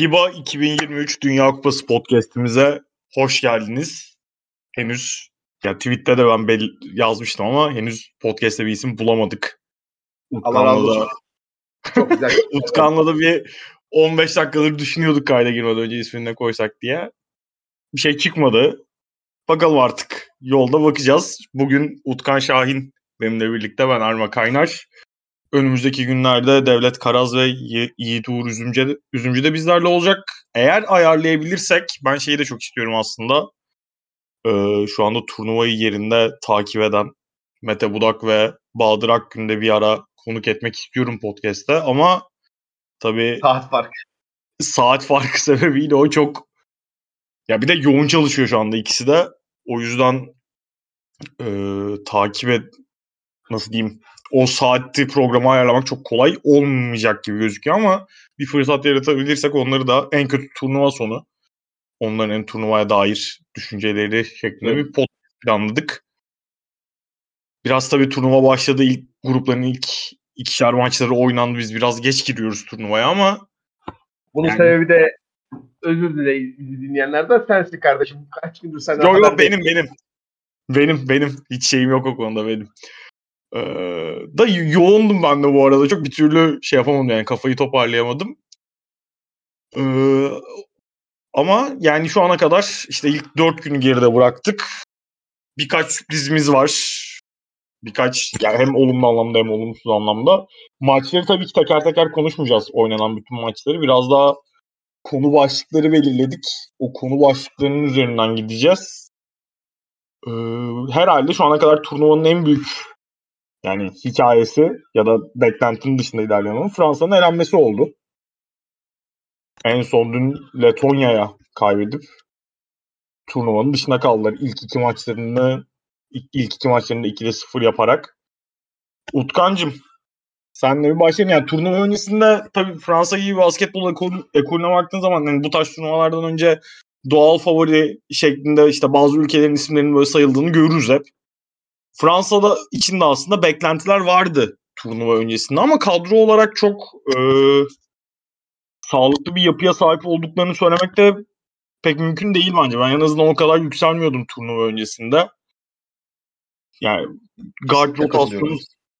FIBA 2023 Dünya Kupası podcast'imize hoş geldiniz. Henüz ya tweet'te de ben belli, yazmıştım ama henüz podcast'te bir isim bulamadık. Çok güzel. Utkan'la da bir 15 dakikadır düşünüyorduk kayda girmeden önce ismini koysak diye. Bir şey çıkmadı. Bakalım artık. Yolda bakacağız. Bugün Utkan Şahin benimle birlikte ben Arma Kaynar. Önümüzdeki günlerde Devlet Karaz ve Yiğit Uğur Üzümcü, Üzümcü de bizlerle olacak. Eğer ayarlayabilirsek ben şeyi de çok istiyorum aslında. Ee, şu anda turnuvayı yerinde takip eden Mete Budak ve Bahadır Akgün'de bir ara konuk etmek istiyorum podcast'te ama tabii saat farkı. Saat farkı sebebiyle o çok ya bir de yoğun çalışıyor şu anda ikisi de. O yüzden e, takip et nasıl diyeyim o saati programı ayarlamak çok kolay olmayacak gibi gözüküyor ama bir fırsat yaratabilirsek onları da en kötü turnuva sonu onların en turnuvaya dair düşünceleri şeklinde evet. bir pot planladık. Biraz tabii turnuva başladı. ilk grupların ilk ikişer maçları oynandı. Biz biraz geç giriyoruz turnuvaya ama bunun yani... sebebi de özür dileyin dinleyenlerden sensin kardeşim. Kaç gündür sen Yok yok benim benim. Benim benim. Hiç şeyim yok o konuda benim. Ee, da yoğundum ben de bu arada. Çok bir türlü şey yapamadım yani kafayı toparlayamadım. Ee, ama yani şu ana kadar işte ilk dört günü geride bıraktık. Birkaç sürprizimiz var. Birkaç yani hem olumlu anlamda hem olumsuz anlamda. Maçları tabii ki teker teker konuşmayacağız oynanan bütün maçları. Biraz daha konu başlıkları belirledik. O konu başlıklarının üzerinden gideceğiz. Ee, herhalde şu ana kadar turnuvanın en büyük yani hikayesi ya da beklentinin dışında ilerleyen Fransa'nın elenmesi oldu. En son dün Letonya'ya kaybedip turnuvanın dışına kaldılar. İlk iki maçlarını ilk iki maçlarında 2'de 0 yaparak. Utkancım senle bir başlayalım. Yani turnuva öncesinde tabii Fransa gibi basketbol ekolüne baktığın zaman yani bu tarz turnuvalardan önce doğal favori şeklinde işte bazı ülkelerin isimlerinin böyle sayıldığını görürüz hep. Fransa'da içinde aslında beklentiler vardı turnuva öncesinde ama kadro olarak çok e, sağlıklı bir yapıya sahip olduklarını söylemek de pek mümkün değil bence. Ben en azından o kadar yükselmiyordum turnuva öncesinde. Yani guard rotasyonu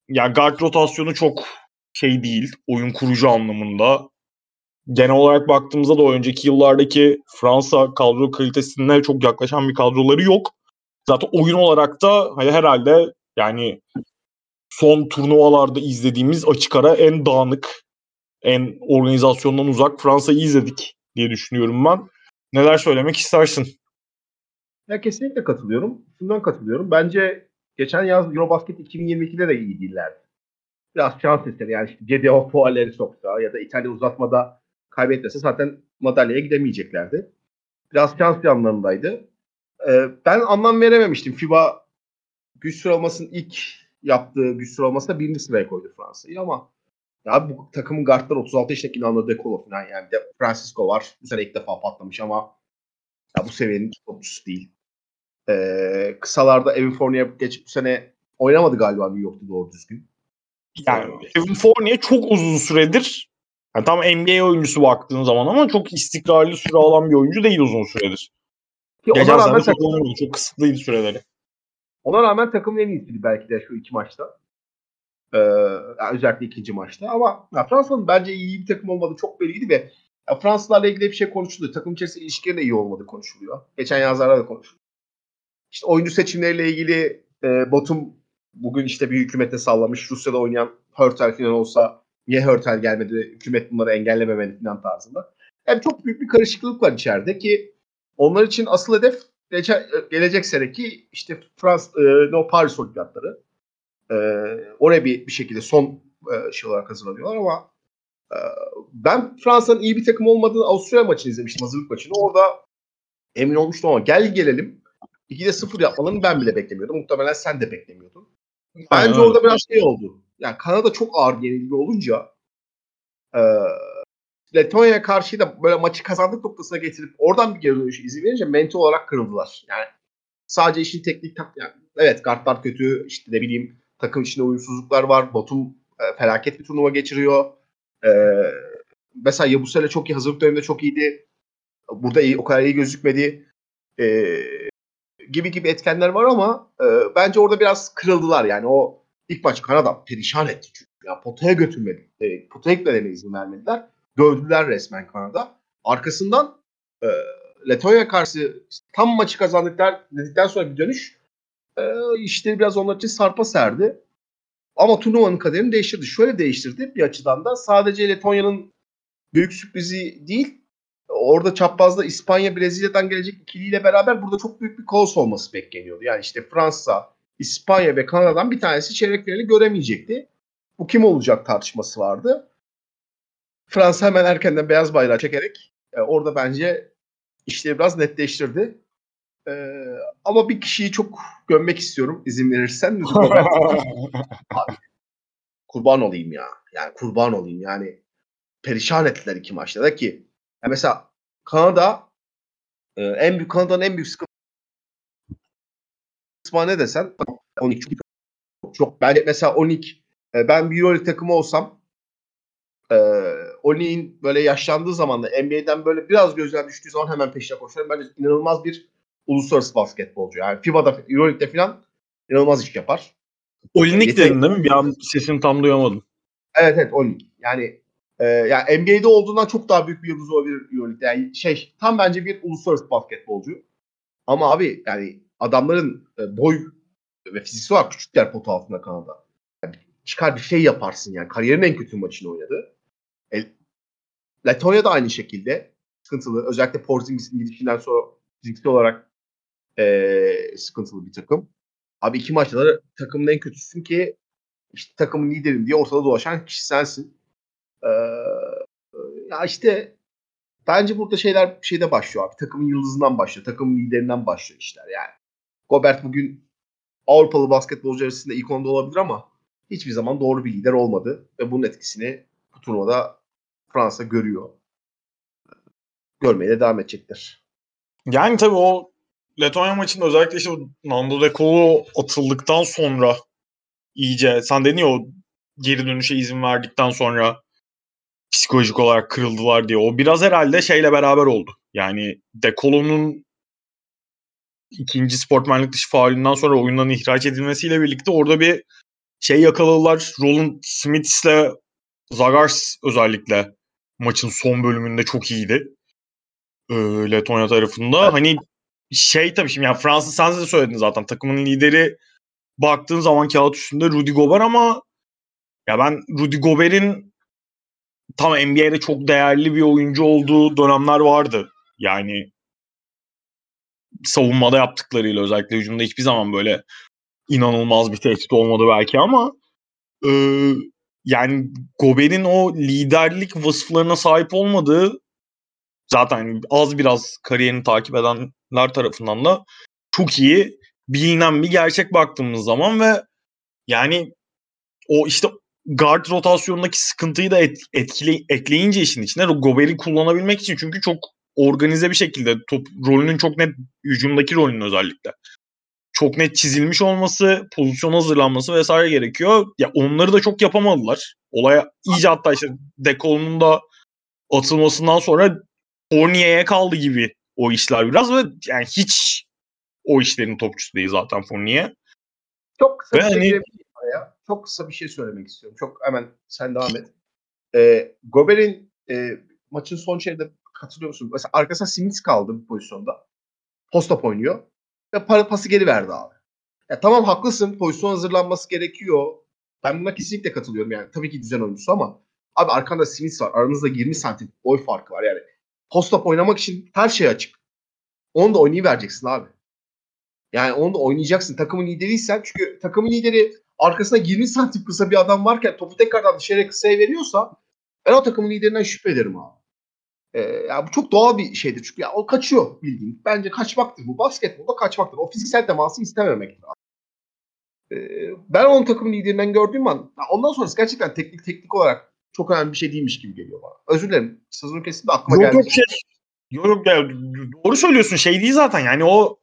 yani guard rotasyonu çok şey değil. Oyun kurucu anlamında. Genel olarak baktığımızda da önceki yıllardaki Fransa kadro kalitesine çok yaklaşan bir kadroları yok. Zaten oyun olarak da hani herhalde yani son turnuvalarda izlediğimiz açık ara en dağınık, en organizasyondan uzak Fransa'yı izledik diye düşünüyorum ben. Neler söylemek istersin? Ya kesinlikle katılıyorum. Şundan katılıyorum. Bence geçen yaz Eurobasket 2022'de de iyi değillerdi. Biraz şans eseri yani işte CDO fualleri soksa ya da İtalya uzatmada kaybetmese zaten madalyaya gidemeyeceklerdi. Biraz şans yanlarındaydı. Ee, ben anlam verememiştim. FIBA güç sıralamasının ilk yaptığı güç sıralamasında birinci sıraya koydu Fransa'yı ama ya bu takımın guardları 36 yaşındaki Nando De Colo falan yani de Francisco var. Bu sene ilk defa patlamış ama ya bu seviyenin topçusu değil. Ee, kısalarda Evan Fournier geç bu sene oynamadı galiba New York'ta doğru düzgün. Yani Evan Fournier çok uzun süredir yani tam NBA oyuncusu baktığın zaman ama çok istikrarlı süre alan bir oyuncu değil uzun süredir. Ki Geçen ona rağmen takım, çok, çok kısıtlıydı süreleri. Ona rağmen takımın en iyisiydi belki de şu iki maçta. Ee, özellikle ikinci maçta. Ama ya Fransa'nın bence iyi bir takım olmadığı çok belliydi ve ya Fransızlarla ilgili bir şey konuşuluyor. Takım içerisinde ilişkileri de iyi olmadı konuşuluyor. Geçen yazlarda da konuşuluyor. İşte oyuncu seçimleriyle ilgili e, Batum bugün işte bir hükümete sallamış. Rusya'da oynayan Hörtel falan olsa niye Hörtel gelmedi? Hükümet bunları engellememeli falan tarzında. Yani çok büyük bir karışıklık var içeride ki onlar için asıl hedef gelecek seneki işte Frans, e, no Paris Olimpiyatları. E, oraya bir, bir şekilde son e, şey olarak hazırlanıyorlar ama e, ben Fransa'nın iyi bir takım olmadığını Avusturya maçını izlemiştim hazırlık maçını. Orada emin olmuştum ama gel gelelim 2'de 0 yapmalarını ben bile beklemiyordum. Muhtemelen sen de beklemiyordun. Bence Aynen. orada biraz şey oldu. Yani Kanada çok ağır yenilgi olunca e, Letonya'ya karşı da böyle maçı kazandık noktasına getirip oradan bir geri dönüş izin verince mental olarak kırıldılar. Yani sadece işin teknik tak yani evet kartlar kötü işte ne bileyim takım içinde uyumsuzluklar var. Batum e, felaket bir turnuva geçiriyor. E, mesela Yabusele çok iyi. Hazırlık döneminde çok iyiydi. Burada iyi, o kadar iyi gözükmedi. E, gibi gibi etkenler var ama e, bence orada biraz kırıldılar. Yani o ilk maç Kanada perişan etti çünkü. Ya potaya götürmedi. E, potaya gitmelerine izin vermediler. Dövdüler resmen Kanada. Arkasından e, Letonya karşı tam maçı kazandıklar dedikten sonra bir dönüş e, işte biraz onlar için sarpa serdi. Ama turnuvanın kaderini değiştirdi. Şöyle değiştirdi bir açıdan da sadece Letonya'nın büyük sürprizi değil orada çaprazda İspanya Brezilya'dan gelecek ikiliyle beraber burada çok büyük bir kaos olması bekleniyordu. Yani işte Fransa, İspanya ve Kanada'dan bir tanesi çeyrek finali göremeyecekti. Bu kim olacak tartışması vardı. Fransa hemen erkenden beyaz bayrağı çekerek e, orada bence işleri biraz netleştirdi. E, ama bir kişiyi çok gömmek istiyorum izin verirsen. Abi, kurban olayım ya. Yani kurban olayım yani. Perişan ettiler iki maçta da ki. Yani mesela Kanada e, en büyük Kanada'nın en büyük sıkıntısı ne desen 12 çok, çok bence mesela 12 e, ben bir Euroleague takımı olsam e, Oli'nin böyle yaşlandığı zaman da NBA'den böyle biraz gözden düştüğü zaman hemen peşine koşuyorum. Bence inanılmaz bir uluslararası basketbolcu. Yani FIBA'da, Euroleague'de falan inanılmaz iş yapar. Olinik dedin değil mi? Bir an sesini tam duyamadım. Evet evet Olinik. Yani e, yani NBA'de olduğundan çok daha büyük bir yıldız olabilir Euroleague'de. Yani şey tam bence bir uluslararası basketbolcu. Ama abi yani adamların e, boy ve fiziksel olarak küçükler potu altında Kanada. Yani çıkar bir şey yaparsın yani. Kariyerin en kötü maçını oynadı. Letonya da aynı şekilde sıkıntılı. Özellikle Porzingis'in gidişinden sonra fiziksel olarak e, sıkıntılı bir takım. Abi iki maçta da takımın en kötüsün ki işte takımın liderim diye ortada dolaşan kişi sensin. Ee, ya işte bence burada şeyler şeyde başlıyor abi. Takımın yıldızından başlıyor. Takımın liderinden başlıyor işler yani. Gobert bugün Avrupalı basketbolcu arasında ilk onda olabilir ama hiçbir zaman doğru bir lider olmadı. Ve bunun etkisini bu turnuvada Fransa görüyor. Görmeye de devam edecektir. Yani tabii o Letonya maçında özellikle işte Nando De Colo atıldıktan sonra iyice sen dedin ya o geri dönüşe izin verdikten sonra psikolojik olarak kırıldılar diye. O biraz herhalde şeyle beraber oldu. Yani De Colo'nun ikinci sportmenlik dışı faulünden sonra oyundan ihraç edilmesiyle birlikte orada bir şey yakaladılar. Roland Smith'le Zagars özellikle maçın son bölümünde çok iyiydi. Ee, Letonya tarafında. Hani şey tabii şimdi yani Fransa sen de söyledin zaten takımın lideri baktığın zaman kağıt üstünde Rudy Gobert ama ya ben Rudy Gobert'in tam NBA'de çok değerli bir oyuncu olduğu dönemler vardı. Yani savunmada yaptıklarıyla özellikle hücumda hiçbir zaman böyle inanılmaz bir tehdit olmadı belki ama e, yani Gobert'in o liderlik vasıflarına sahip olmadığı zaten az biraz kariyerini takip edenler tarafından da çok iyi bilinen bir gerçek baktığımız zaman ve yani o işte guard rotasyonundaki sıkıntıyı da et, etkili, ekleyince işin içine Gobert'i kullanabilmek için çünkü çok organize bir şekilde top rolünün çok net hücumdaki rolünün özellikle çok net çizilmiş olması, pozisyon hazırlanması vesaire gerekiyor. Ya onları da çok yapamadılar. Olaya iyice hatta işte Dekol'un da atılmasından sonra Fournier'e kaldı gibi o işler biraz ve yani hiç o işlerin topçusu değil zaten Fournier. Çok kısa ve bir şey hani... ya. Çok kısa bir şey söylemek istiyorum. Çok hemen sen devam et. Ee, Gobert'in e, maçın son şeyde katılıyor musun? Mesela arkasına Simits kaldı bu pozisyonda. Post-up oynuyor. Ve para pası geri verdi abi. Ya tamam haklısın. Pozisyon hazırlanması gerekiyor. Ben buna kesinlikle katılıyorum yani. Tabii ki düzen oyuncusu ama abi arkanda Smith var. Aranızda 20 santim boy farkı var yani. Post-up oynamak için her şey açık. Onu da oynayıvereceksin abi. Yani onu da oynayacaksın. Takımın lideriysen çünkü takımın lideri arkasında 20 santim kısa bir adam varken topu tekrardan dışarıya kısaya veriyorsa ben o takımın liderinden şüphe ederim abi. Ee, ya bu çok doğal bir şeydir çünkü ya o kaçıyor bildiğin. Bence kaçmaktır bu. Basketbolda kaçmaktır. O fiziksel teması istememektir abi. Ee, ben onun takım liderinden gördüğüm an ondan sonrası gerçekten teknik teknik olarak çok önemli bir şey değilmiş gibi geliyor bana. Özür dilerim. Sözünü kesin de aklıma yok, geldi. Yok şey. Yok ya, doğru söylüyorsun. Şey değil zaten yani o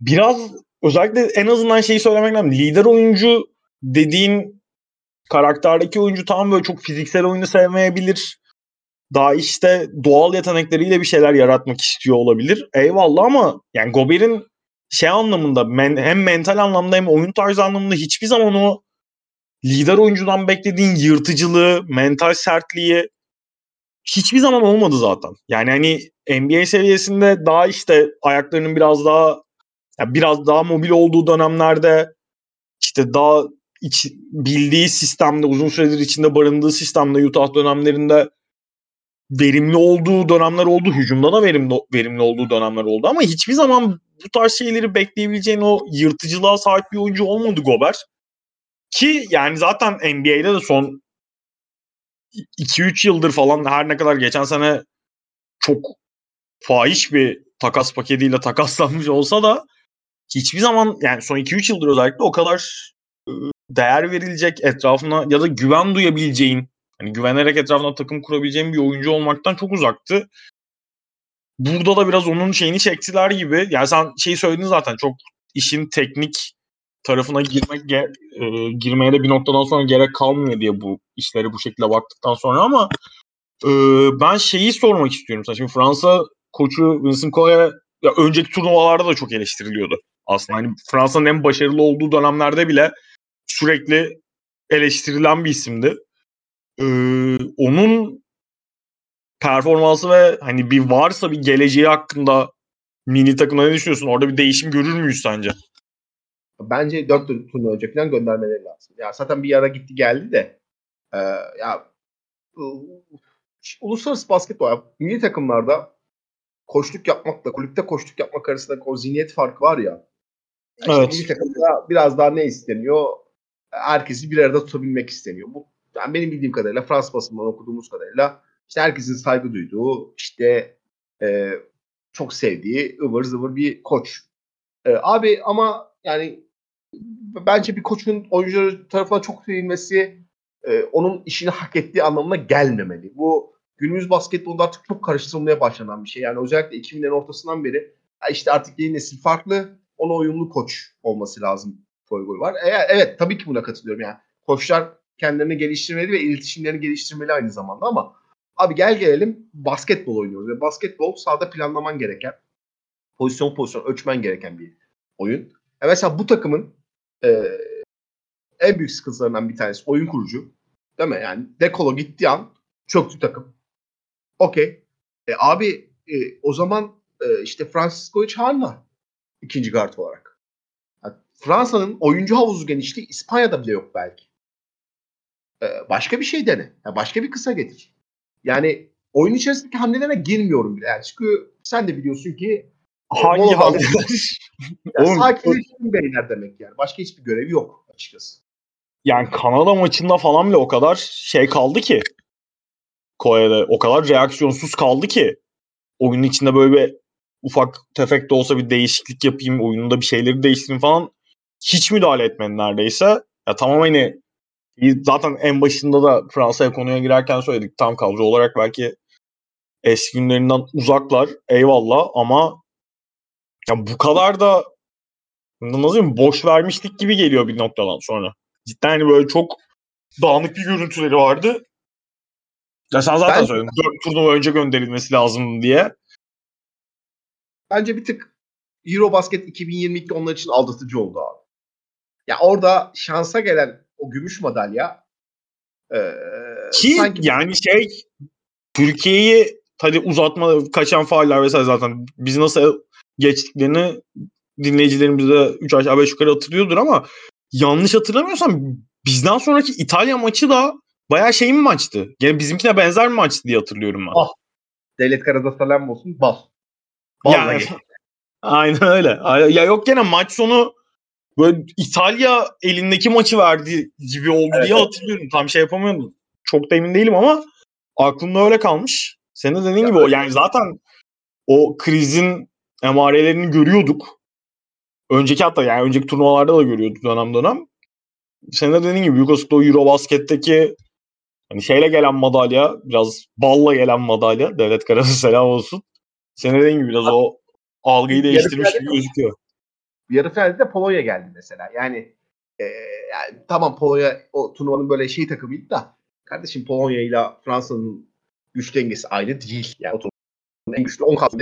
biraz özellikle en azından şeyi söylemek lazım. Lider oyuncu dediğin karakterdeki oyuncu tam böyle çok fiziksel oyunu sevmeyebilir daha işte doğal yetenekleriyle bir şeyler yaratmak istiyor olabilir. Eyvallah ama yani Gobert'in şey anlamında men, hem mental anlamda hem oyun tarzı anlamında hiçbir zaman o lider oyuncudan beklediğin yırtıcılığı, mental sertliği hiçbir zaman olmadı zaten. Yani hani NBA seviyesinde daha işte ayaklarının biraz daha yani biraz daha mobil olduğu dönemlerde işte daha iç, bildiği sistemde uzun süredir içinde barındığı sistemde Utah dönemlerinde verimli olduğu dönemler oldu. Hücumda da verimli, verimli olduğu dönemler oldu ama hiçbir zaman bu tarz şeyleri bekleyebileceğin o yırtıcılığa sahip bir oyuncu olmadı Gobert. Ki yani zaten NBA'de de son 2-3 yıldır falan her ne kadar geçen sene çok fahiş bir takas paketiyle takaslanmış olsa da hiçbir zaman yani son 2-3 yıldır özellikle o kadar değer verilecek etrafına ya da güven duyabileceğin hani güvenerek etrafına takım kurabileceğin bir oyuncu olmaktan çok uzaktı. Burada da biraz onun şeyini çektiler gibi. Yani sen şeyi söyledin zaten çok işin teknik tarafına girmek e, girmeye de bir noktadan sonra gerek kalmıyor diye bu işlere bu şekilde baktıktan sonra ama e, ben şeyi sormak istiyorum. Şimdi Fransa koçu Vincent Collet ya önceki turnuvalarda da çok eleştiriliyordu. Aslında hani Fransa'nın en başarılı olduğu dönemlerde bile sürekli eleştirilen bir isimdi. Ee, onun performansı ve hani bir varsa bir geleceği hakkında mini takımda ne düşünüyorsun? Orada bir değişim görür müyüz sence? Bence 4 turnuva önce falan göndermeleri lazım. Ya zaten bir ara gitti geldi de e, ya uluslararası basketbol milli takımlarda koştuk yapmakla kulüpte koştuk yapmak arasında o zihniyet farkı var ya. Evet. Milli takımda biraz daha ne isteniyor? Herkesi bir arada tutabilmek isteniyor. Bu yani benim bildiğim kadarıyla Fransız basından okuduğumuz kadarıyla işte herkesin saygı duyduğu işte e, çok sevdiği ıvır zıvır bir koç. E, abi ama yani bence bir koçun oyuncuları tarafından çok sevilmesi e, onun işini hak ettiği anlamına gelmemeli. Bu günümüz basketbolda artık çok karıştırılmaya başlanan bir şey. Yani özellikle 2000'lerin ortasından beri işte artık yeni nesil farklı. Ona uyumlu koç olması lazım koy var. E, evet tabii ki buna katılıyorum yani. Koçlar kendilerini geliştirmeli ve iletişimlerini geliştirmeli aynı zamanda ama abi gel gelelim basketbol oynuyoruz. Ve basketbol sahada planlaman gereken, pozisyon pozisyon ölçmen gereken bir oyun. E mesela bu takımın e, en büyük sıkıntılarından bir tanesi oyun kurucu. Değil mi? Yani Dekolo gittiği an çöktü takım. Okey. E, abi e, o zaman e, işte Francisco var. ikinci guard olarak. Yani Fransa'nın oyuncu havuzu genişliği İspanya'da bile yok belki. E, başka bir şey dene. Yani başka bir kısa getir. Yani oyun içerisindeki hamlelerine girmiyorum bile. Yani çünkü sen de biliyorsun ki hangi hamleler? yani sakinleştirin beyler demek yani. Başka hiçbir görevi yok açıkçası. Yani Kanada maçında falan bile o kadar şey kaldı ki Kore'de o kadar reaksiyonsuz kaldı ki oyunun içinde böyle bir ufak tefek de olsa bir değişiklik yapayım, oyununda bir şeyleri değiştireyim falan hiç müdahale etmedi neredeyse. Ya tamam hani zaten en başında da Fransa'ya konuya girerken söyledik tam kadro olarak belki eski günlerinden uzaklar eyvallah ama ya bu kadar da nasıl diyeyim boş vermişlik gibi geliyor bir noktadan sonra. Cidden hani böyle çok dağınık bir görüntüleri vardı. Ya sen zaten ben, söyledin. Dört turnuva önce gönderilmesi lazım diye. Bence bir tık Eurobasket 2022 onlar için aldatıcı oldu abi. Ya orada şansa gelen o gümüş madalya e, ki sanki yani şey Türkiye'yi hadi uzatma kaçan faaller vesaire zaten biz nasıl geçtiklerini dinleyicilerimiz de 3 aşağı 5 yukarı hatırlıyordur ama yanlış hatırlamıyorsam bizden sonraki İtalya maçı da bayağı şey mi maçtı? Yani bizimkine benzer mi maçtı diye hatırlıyorum ben. Ah. Devlet Karada selam olsun. Bal. yani, aynen öyle. Ya yok gene maç sonu böyle İtalya elindeki maçı verdi gibi oldu evet, diye hatırlıyorum. Tam şey yapamıyorum. Çok da emin değilim ama aklımda öyle kalmış. Senin de dediğin ya gibi o yani zaten o krizin emarelerini görüyorduk. Önceki hatta yani önceki turnuvalarda da görüyorduk dönem dönem. Senin de dediğin gibi Yugoslavya Eurobasket'teki hani şeyle gelen madalya biraz balla gelen madalya devlet karası selam olsun. Senin dediğin gibi biraz o algıyı değiştirmiş gibi gözüküyor. Yarı finalde de Polonya geldi mesela. Yani, e, yani tamam Polonya o turnuvanın böyle şey takımıydı da kardeşim Polonya ile Fransa'nın güç dengesi aynı değil. Yani o turnuvanın en güçlü 10 kadro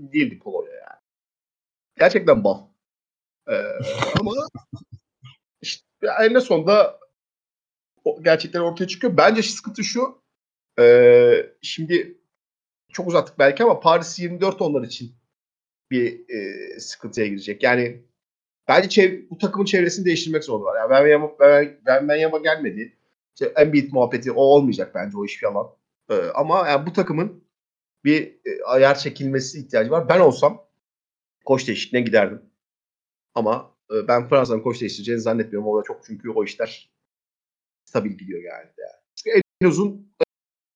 değildi Polonya yani. Gerçekten bal. Ee, ama işte en sonunda gerçekten ortaya çıkıyor. Bence sıkıntı şu. E, şimdi çok uzattık belki ama Paris 24 onlar için bir e, sıkıntıya girecek. Yani bence çev- bu takımın çevresini değiştirmek zorundalar. Yani ben Yama, ben, ben, ben Yama gelmedi. İşte Embiid muhabbeti o olmayacak bence o iş yalan. E, ama yani bu takımın bir e, ayar çekilmesi ihtiyacı var. Ben olsam koç değişikliğine giderdim. Ama e, ben Fransa'nın koç değiştireceğini zannetmiyorum. Orada çok çünkü o işler stabil gidiyor yani. yani. En uzun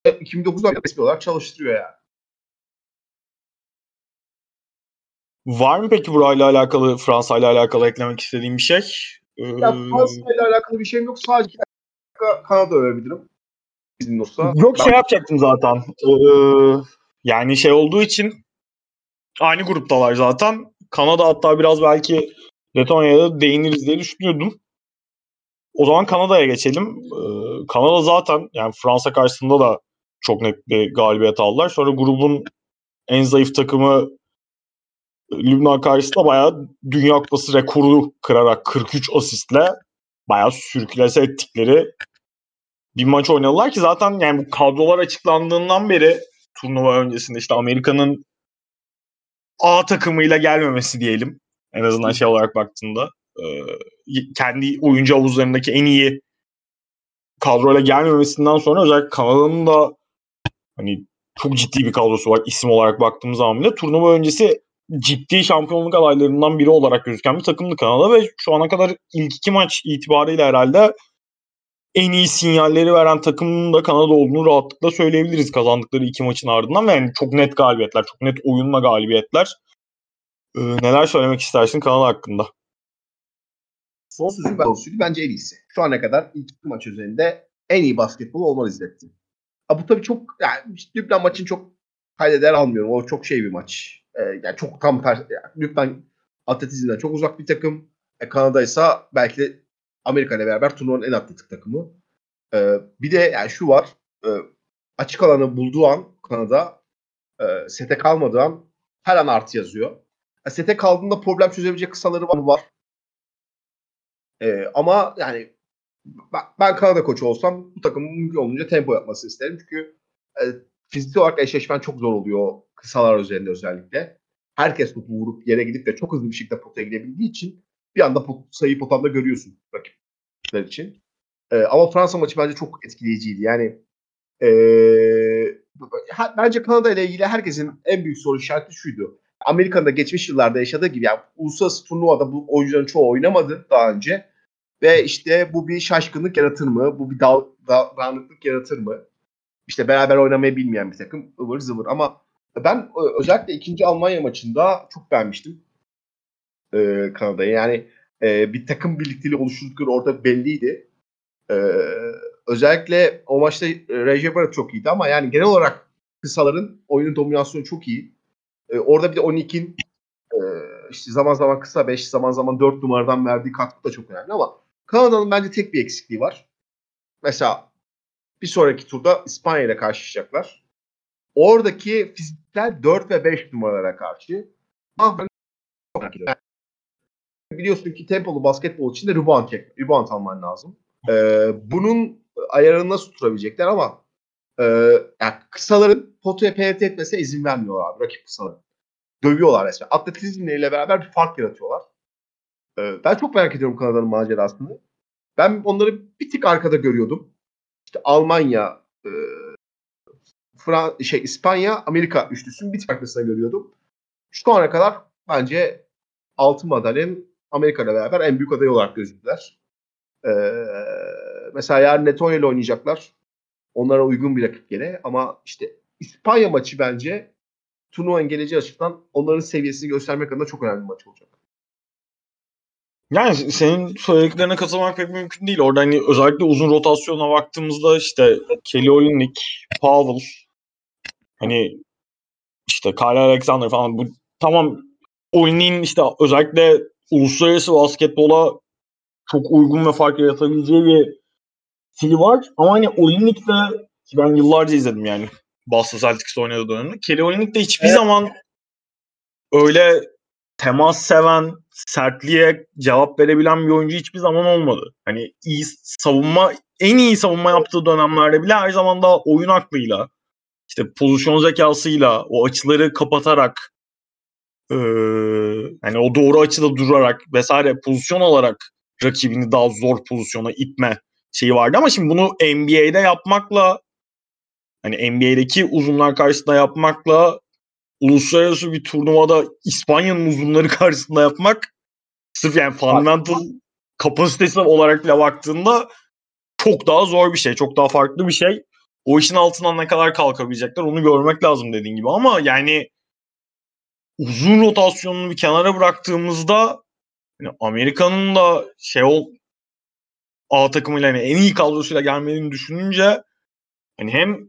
2009'dan resmi olarak çalıştırıyor yani. Var mı peki burayla alakalı, Fransa ile alakalı eklemek istediğim bir şey? Ee, Ya Fransa ile alakalı bir şeyim yok. Sadece Kanada övebilirim. Bizim olsa. Yok şey yapacaktım zaten. Ee, yani şey olduğu için aynı gruptalar zaten. Kanada hatta biraz belki Letonya'da değiniriz diye düşünüyordum. O zaman Kanada'ya geçelim. Ee, Kanada zaten yani Fransa karşısında da çok net bir galibiyet aldılar. Sonra grubun en zayıf takımı Lübnan karşısında bayağı Dünya Kupası rekoru kırarak 43 asistle bayağı sürklese ettikleri bir maç oynadılar ki zaten yani bu kadrolar açıklandığından beri turnuva öncesinde işte Amerika'nın A takımıyla gelmemesi diyelim. En azından şey olarak baktığında kendi oyuncu havuzlarındaki en iyi kadroyla gelmemesinden sonra özellikle Kanada'nın da hani çok ciddi bir kadrosu var isim olarak baktığımız zaman bile turnuva öncesi ciddi şampiyonluk adaylarından biri olarak gözüken bir takımdı Kanada ve şu ana kadar ilk iki maç itibariyle herhalde en iyi sinyalleri veren takımın da Kanada olduğunu rahatlıkla söyleyebiliriz kazandıkları iki maçın ardından yani çok net galibiyetler, çok net oyunla galibiyetler. Ee, neler söylemek istersin Kanada hakkında? Son sözüm ben olsaydı bence en iyisi. Şu ana kadar ilk iki maç üzerinde en iyi basketbol olmalı izletti. Ha, bu tabii çok yani Lübnan maçını çok kaydeder almıyorum. O çok şey bir maç. Ee, yani çok tam tersi. Yani Lübnan atletizmden çok uzak bir takım. E, Kanada ise belki de Amerika ile beraber turnuvanın en atletik takımı. Ee, bir de yani şu var. E, açık alanı bulduğu an Kanada e, sete kalmadığı an her an artı yazıyor. E, sete kaldığında problem çözebilecek kısaları var. var. E, ama yani ben, Kanada koçu olsam bu takımın mümkün olunca tempo yapmasını isterim. Çünkü e, fiziksel olarak eşleşmen çok zor oluyor kısalar üzerinde özellikle. Herkes topu vurup yere gidip de çok hızlı bir şekilde potaya gidebildiği için bir anda pot, sayı potanda görüyorsun rakipler için. E, ama Fransa maçı bence çok etkileyiciydi. Yani e, bence Kanada ile ilgili herkesin en büyük soru işareti şuydu. Amerika'da geçmiş yıllarda yaşadığı gibi yani uluslararası turnuvada bu oyuncuların çoğu oynamadı daha önce. Ve işte bu bir şaşkınlık yaratır mı? Bu bir dağ, dağınıklık yaratır mı? İşte beraber oynamayı bilmeyen bir takım ıvır zıvır. Ama ben özellikle ikinci Almanya maçında çok beğenmiştim e, Kanada'yı. Yani e, bir takım birlikteliği oluşturdukları orada belliydi. E, özellikle o maçta Recep Barat çok iyiydi ama yani genel olarak kısaların oyunun dominasyonu çok iyi. E, orada bir de 12'in e, işte zaman zaman kısa 5, zaman zaman 4 numaradan verdiği katkı da çok önemli ama Kanada'nın bence tek bir eksikliği var. Mesela bir sonraki turda İspanya ile karşılaşacaklar. Oradaki fizikler 4 ve 5 numaralara karşı. Biliyorsun ki tempolu basketbol için de rebound, çek, rebound alman lazım. Ee, bunun ayarını nasıl tutabilecekler ama e, yani kısaların potaya penetre etmesine izin vermiyorlar abi, rakip kısaların. Dövüyorlar resmen. Atletizmleriyle beraber bir fark yaratıyorlar. Ee, ben çok merak ediyorum Kanada'nın macerasını. Ben onları bir tık arkada görüyordum. İşte Almanya, e, Fran şey İspanya, Amerika üçlüsünün bir tık arkasında görüyordum. Şu ana kadar bence altın madalyanın Amerika ile beraber en büyük aday olarak gözüktüler. Ee, mesela yarın Letonya ile oynayacaklar. Onlara uygun bir rakip gene ama işte İspanya maçı bence turnuvanın geleceği açıdan onların seviyesini göstermek adına çok önemli bir maç olacak. Yani senin söylediklerine katılmak pek mümkün değil. Orada hani özellikle uzun rotasyona baktığımızda işte Kelly Olynyk, Powell, hani işte Kyle Alexander falan bu tamam Olynyk'in işte özellikle uluslararası basketbola çok uygun ve fark yaratabileceği bir stili var. Ama hani Olynyk de ben yıllarca izledim yani. Boston Celtics'te oynadığı dönemde. Kelly Olynyk de hiçbir evet. zaman öyle temas seven, sertliğe cevap verebilen bir oyuncu hiçbir zaman olmadı. Hani iyi savunma, en iyi savunma yaptığı dönemlerde bile her zaman da oyun aklıyla, işte pozisyon zekasıyla, o açıları kapatarak, ee, hani o doğru açıda durarak vesaire pozisyon olarak rakibini daha zor pozisyona itme şeyi vardı ama şimdi bunu NBA'de yapmakla hani NBA'deki uzunlar karşısında yapmakla uluslararası bir turnuvada İspanya'nın uzunları karşısında yapmak sırf yani fundamental kapasitesi olarak bile baktığında çok daha zor bir şey. Çok daha farklı bir şey. O işin altından ne kadar kalkabilecekler onu görmek lazım dediğin gibi. Ama yani uzun rotasyonunu bir kenara bıraktığımızda yani Amerika'nın da şey ol A takımıyla yani en iyi kadrosuyla gelmediğini düşününce hani hem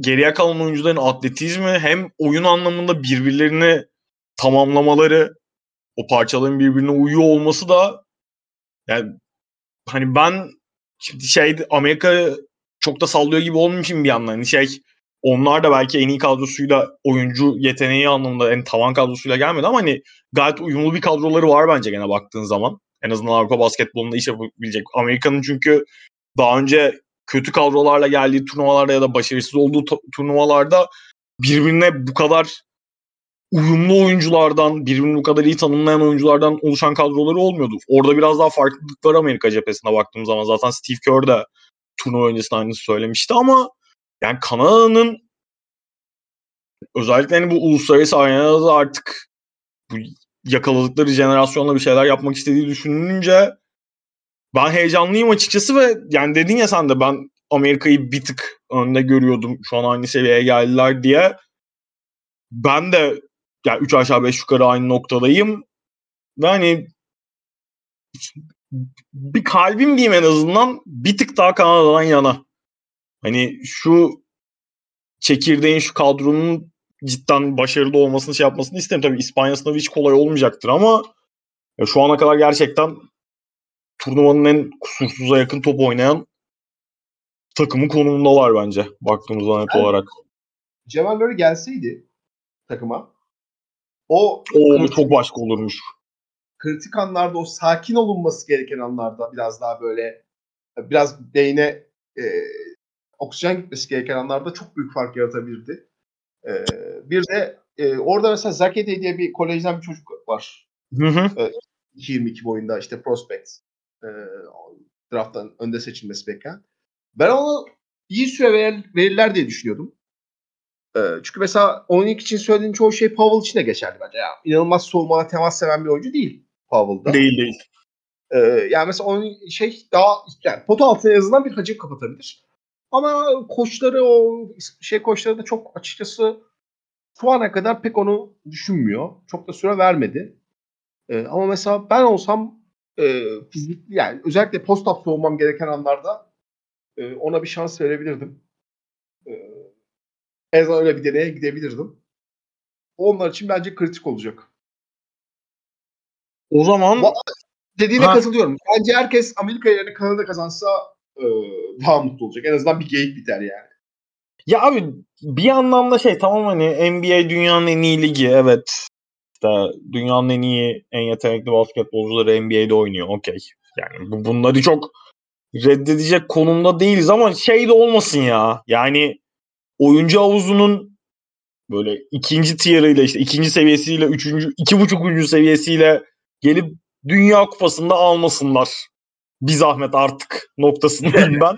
geriye kalan oyuncuların atletizmi hem oyun anlamında birbirlerini tamamlamaları o parçaların birbirine uyuyor olması da yani hani ben şimdi şey Amerika çok da sallıyor gibi olmayayım bir yandan. Hani şey onlar da belki en iyi kadrosuyla oyuncu yeteneği anlamında en tavan kadrosuyla gelmedi ama hani gayet uyumlu bir kadroları var bence gene baktığın zaman. En azından Avrupa basketbolunda iş yapabilecek. Amerika'nın çünkü daha önce kötü kadrolarla geldiği turnuvalarda ya da başarısız olduğu turnuvalarda birbirine bu kadar uyumlu oyunculardan, birbirini bu kadar iyi tanımlayan oyunculardan oluşan kadroları olmuyordu. Orada biraz daha farklılık var Amerika cephesine baktığım zaman. Zaten Steve Kerr de turnuva öncesinde aynısı söylemişti ama yani Kanada'nın özellikle hani bu uluslararası arenada da artık bu yakaladıkları jenerasyonla bir şeyler yapmak istediği düşünülünce ben heyecanlıyım açıkçası ve yani dedin ya sen de ben Amerika'yı bir tık önde görüyordum. Şu an aynı seviyeye geldiler diye. Ben de yani 3 aşağı 5 yukarı aynı noktadayım. Ve hani bir kalbim diyeyim en azından bir tık daha Kanada'dan yana. Hani şu çekirdeğin şu kadronun cidden başarılı olmasını şey yapmasını isterim. Tabii İspanya sınavı hiç kolay olmayacaktır ama şu ana kadar gerçekten turnuvanın en kusursuza yakın top oynayan takımın konumundalar bence baktığımızda net yani, olarak. Cemal Murray gelseydi takıma o, o çok başka olurmuş. Kritik anlarda o sakin olunması gereken anlarda biraz daha böyle biraz beyne e, oksijen gitmesi gereken anlarda çok büyük fark yaratabilirdi. E, bir de e, orada mesela Zakete diye bir kolejden bir çocuk var. Hı hı. E, 22 boyunda işte prospect e, drafttan önde seçilmesi beklenen. Ben onu iyi süre ver, verirler diye düşünüyordum. E, çünkü mesela Onyx için söylediğin çoğu şey Powell için de geçerli bence. Yani inanılmaz soğumada temas seven bir oyuncu değil Powell'da. Değil değil. E, yani mesela onun şey daha yani pot altına en azından bir hacim kapatabilir. Ama koçları o şey koçları da çok açıkçası şu ana kadar pek onu düşünmüyor. Çok da süre vermedi. E, ama mesela ben olsam e, fizikli yani özellikle post-up soğumam gereken anlarda e, ona bir şans verebilirdim. E, en azından öyle bir deneye gidebilirdim. Onlar için bence kritik olacak. O zaman dediğine ha. katılıyorum. Bence herkes Amerika yerine Kanada kazansa e, daha mutlu olacak. En azından bir geyik biter yani. Ya abi bir anlamda şey tamam hani NBA dünyanın en iyi ligi evet işte dünyanın en iyi, en yetenekli basketbolcuları NBA'de oynuyor. Okey. Yani bu, bunları çok reddedecek konumda değiliz ama şey de olmasın ya. Yani oyuncu havuzunun böyle ikinci tier'ıyla işte ikinci seviyesiyle üçüncü, iki buçuk üçüncü seviyesiyle gelip Dünya Kupası'nda almasınlar. Bir zahmet artık noktasındayım ben.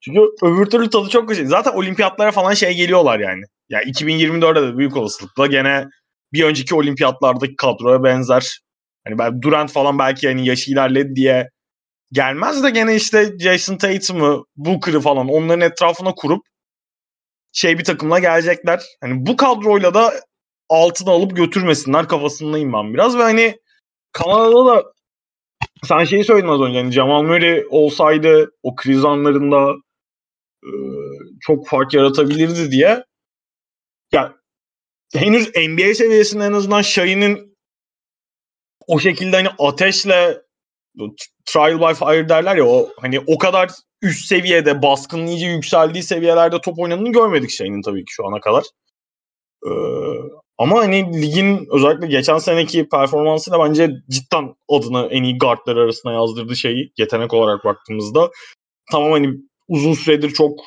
Çünkü öbür türlü tadı çok güzel. Zaten olimpiyatlara falan şey geliyorlar yani. Ya yani 2024'de de büyük olasılıkla gene bir önceki olimpiyatlardaki kadroya benzer. Hani ben Durant falan belki yani yaşı ilerledi diye gelmez de gene işte Jason Tatum'u, Booker'ı falan onların etrafına kurup şey bir takımla gelecekler. Hani bu kadroyla da altını alıp götürmesinler kafasındayım ben biraz ve hani Kanada'da da sen şeyi söyledin az önce hani Jamal Murray olsaydı o kriz anlarında e, çok fark yaratabilirdi diye. Ya henüz NBA seviyesinde en azından Şahin'in o şekilde hani ateşle trial by fire derler ya o hani o kadar üst seviyede baskının iyice yükseldiği seviyelerde top oynadığını görmedik şeyinin tabii ki şu ana kadar. Ee, ama hani ligin özellikle geçen seneki performansıyla bence cidden adını en iyi guardlar arasında yazdırdığı şeyi yetenek olarak baktığımızda tamam hani uzun süredir çok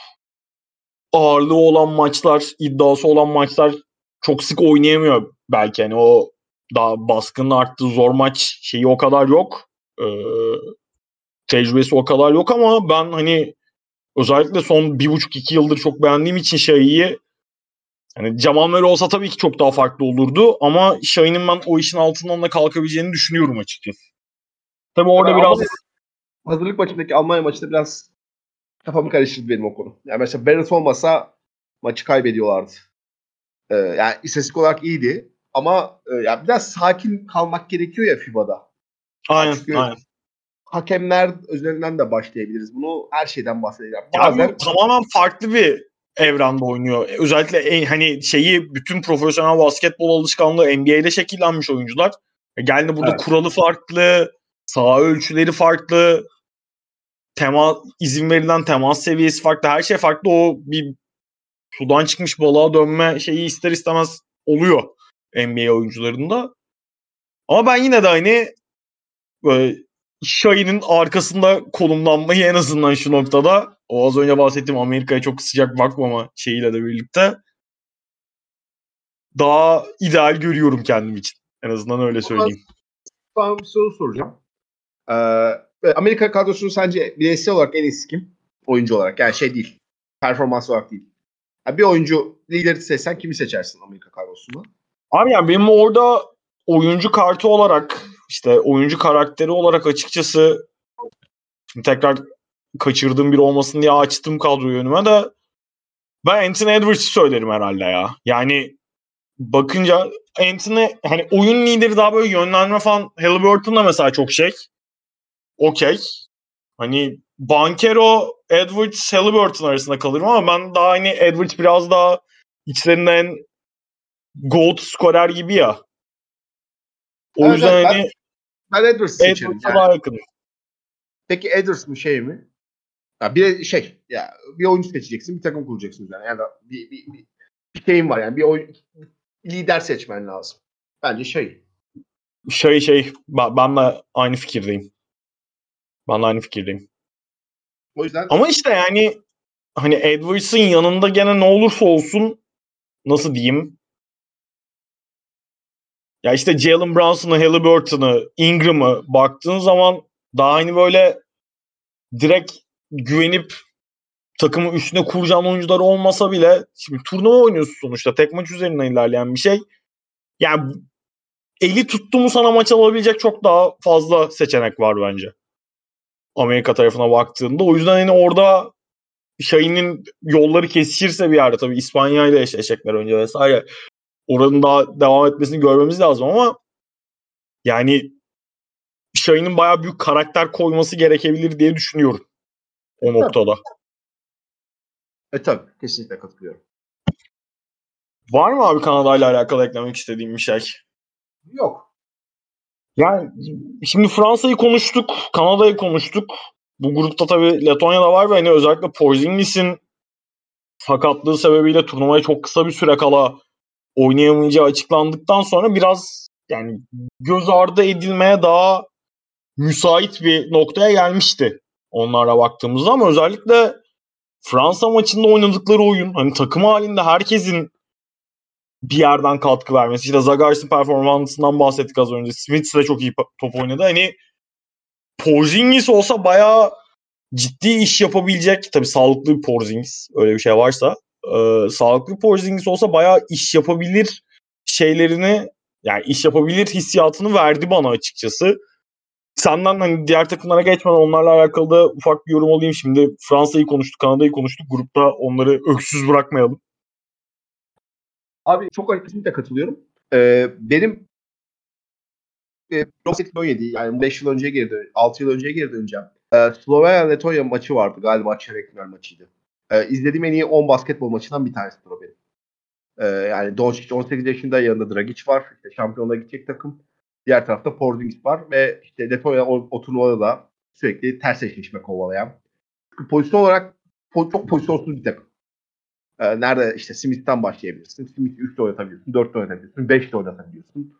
ağırlığı olan maçlar, iddiası olan maçlar çok sık oynayamıyor belki. Hani o daha baskının arttığı zor maç şeyi o kadar yok. Ee, tecrübesi o kadar yok ama ben hani özellikle son bir buçuk iki yıldır çok beğendiğim için Şahi'yi yani Jamal Murray olsa tabii ki çok daha farklı olurdu ama Şahin'in ben o işin altından da kalkabileceğini düşünüyorum açıkçası. Tabii orada Yani biraz hazırlık maçındaki Almanya maçında biraz kafamı karıştırdı benim o konu. Yani mesela Barrett olmasa maçı kaybediyorlardı. Ee, yani istatistik olarak iyiydi ama e, yani biraz sakin kalmak gerekiyor ya FIBA'da. aynen, Çünkü aynen. Hakemler üzerinden de başlayabiliriz. Bunu her şeyden bahsedelim. Bazen bu tamamen farklı bir evrende oynuyor. Özellikle en, hani şeyi bütün profesyonel basketbol alışkanlığı NBA'de şekillenmiş oyuncular. E Geldi burada Evet. kuralı farklı, saha ölçüleri farklı, tema izin verilen temas seviyesi farklı, her şey farklı. O bir sudan çıkmış balığa dönme şeyi ister istemez oluyor NBA oyuncularında. Ama ben yine de hani böyle Şahin'in arkasında konumlanmayı en azından şu noktada o az önce bahsettiğim Amerika'ya çok sıcak bakmama şeyiyle de birlikte daha ideal görüyorum kendim için. En azından öyle söyleyeyim. sana bir soru soracağım. Ee, Amerika kadrosunu sence bireysel olarak en iyisi kim? Oyuncu olarak. Yani şey değil. Performans olarak değil. Yani bir oyuncu lideri seçsen kimi seçersin Amerika kadrosunda? Abi yani benim orada oyuncu kartı olarak işte oyuncu karakteri olarak açıkçası şimdi tekrar kaçırdığım bir olmasın diye açtım kadroyu önüme de ben Anthony Edwards'ı söylerim herhalde ya. Yani bakınca Anthony hani oyun lideri daha böyle yönlendirme falan Halliburton'da mesela çok şey. Okey. Hani Bankero, Edwards, Halliburton arasında kalırım ama ben daha hani Edwards biraz daha içlerinden gold skorer gibi ya. O Evet, yüzden evet, hani Ben Edwards'ı seçerim. Edwards'a Yani. daha yakınım. Peki Edwards mı şey mi? Ya bir şey ya bir oyuncu seçeceksin, bir takım kuracaksın üzerine. Yani bir, bir, bir, bir şeyin var yani bir oyun lider seçmen lazım. Bence şey. Şey şey ben, ben de aynı fikirdeyim. Ben de aynı fikirdeyim. O yüzden Ama işte yani hani Edwards'ın yanında gene ne olursa olsun nasıl diyeyim? Ya işte Jalen Brunson'ı, Halliburton'ı, Ingram'ı baktığın zaman daha hani böyle direkt güvenip takımı üstüne kuracağın oyuncular olmasa bile şimdi turnuva oynuyorsun sonuçta. Tek maç üzerinden ilerleyen bir şey. Yani eli tuttu mu sana maç alabilecek çok daha fazla seçenek var bence. Amerika tarafına baktığında. O yüzden hani orada Şahin'in yolları kesişirse bir yerde tabii İspanya ile eşleşecekler önce vesaire. Oranın daha devam etmesini görmemiz lazım ama yani Şahin'in bayağı büyük karakter koyması gerekebilir diye düşünüyorum. O noktada. e tabii kesinlikle katılıyorum. Var mı abi Kanada ile alakalı eklemek istediğim bir şey? Yok. Yani şimdi Fransa'yı konuştuk, Kanada'yı konuştuk. Bu grupta tabii Letonya da var ve hani özellikle Porzingis'in sakatlığı sebebiyle turnuvaya çok kısa bir süre kala oynayamayacağı açıklandıktan sonra biraz yani göz ardı edilmeye daha müsait bir noktaya gelmişti onlara baktığımızda ama özellikle Fransa maçında oynadıkları oyun hani takım halinde herkesin bir yerden katkı vermesi. İşte Zagaris'in performansından bahsettik az önce. Smith de çok iyi top oynadı. Hani Porzingis olsa bayağı ciddi iş yapabilecek. Tabii sağlıklı bir Porzingis. Öyle bir şey varsa. E, sağlıklı Porzingis olsa bayağı iş yapabilir şeylerini yani iş yapabilir hissiyatını verdi bana açıkçası. Senden hani diğer takımlara geçmeden onlarla alakalı da ufak bir yorum alayım. Şimdi Fransa'yı konuştuk, Kanada'yı konuştuk. Grupta onları öksüz bırakmayalım. Abi çok kesinlikle katılıyorum. Ee, benim e, 17 yani 5 yıl önceye geri dön 6 yıl önceye geri döneceğim. Ee, Slovenya Letonya maçı vardı galiba çeyrek final maçıydı. Ee, izlediğim en iyi 10 basketbol maçından bir tanesidir o benim. Ee, yani Doncic 18 yaşında yanında Dragic var. İşte şampiyonluğa gidecek takım. Diğer tarafta Porzingis var ve işte Letonya o, da sürekli ters eşleşme kovalayan pozisyon olarak po- çok pozisyonsuz bir takım. Ee, nerede işte Smith'ten başlayabilirsin. Smith'i 3'te oynatabiliyorsun, 4'te oynatabiliyorsun, 5'te oynatabiliyorsun.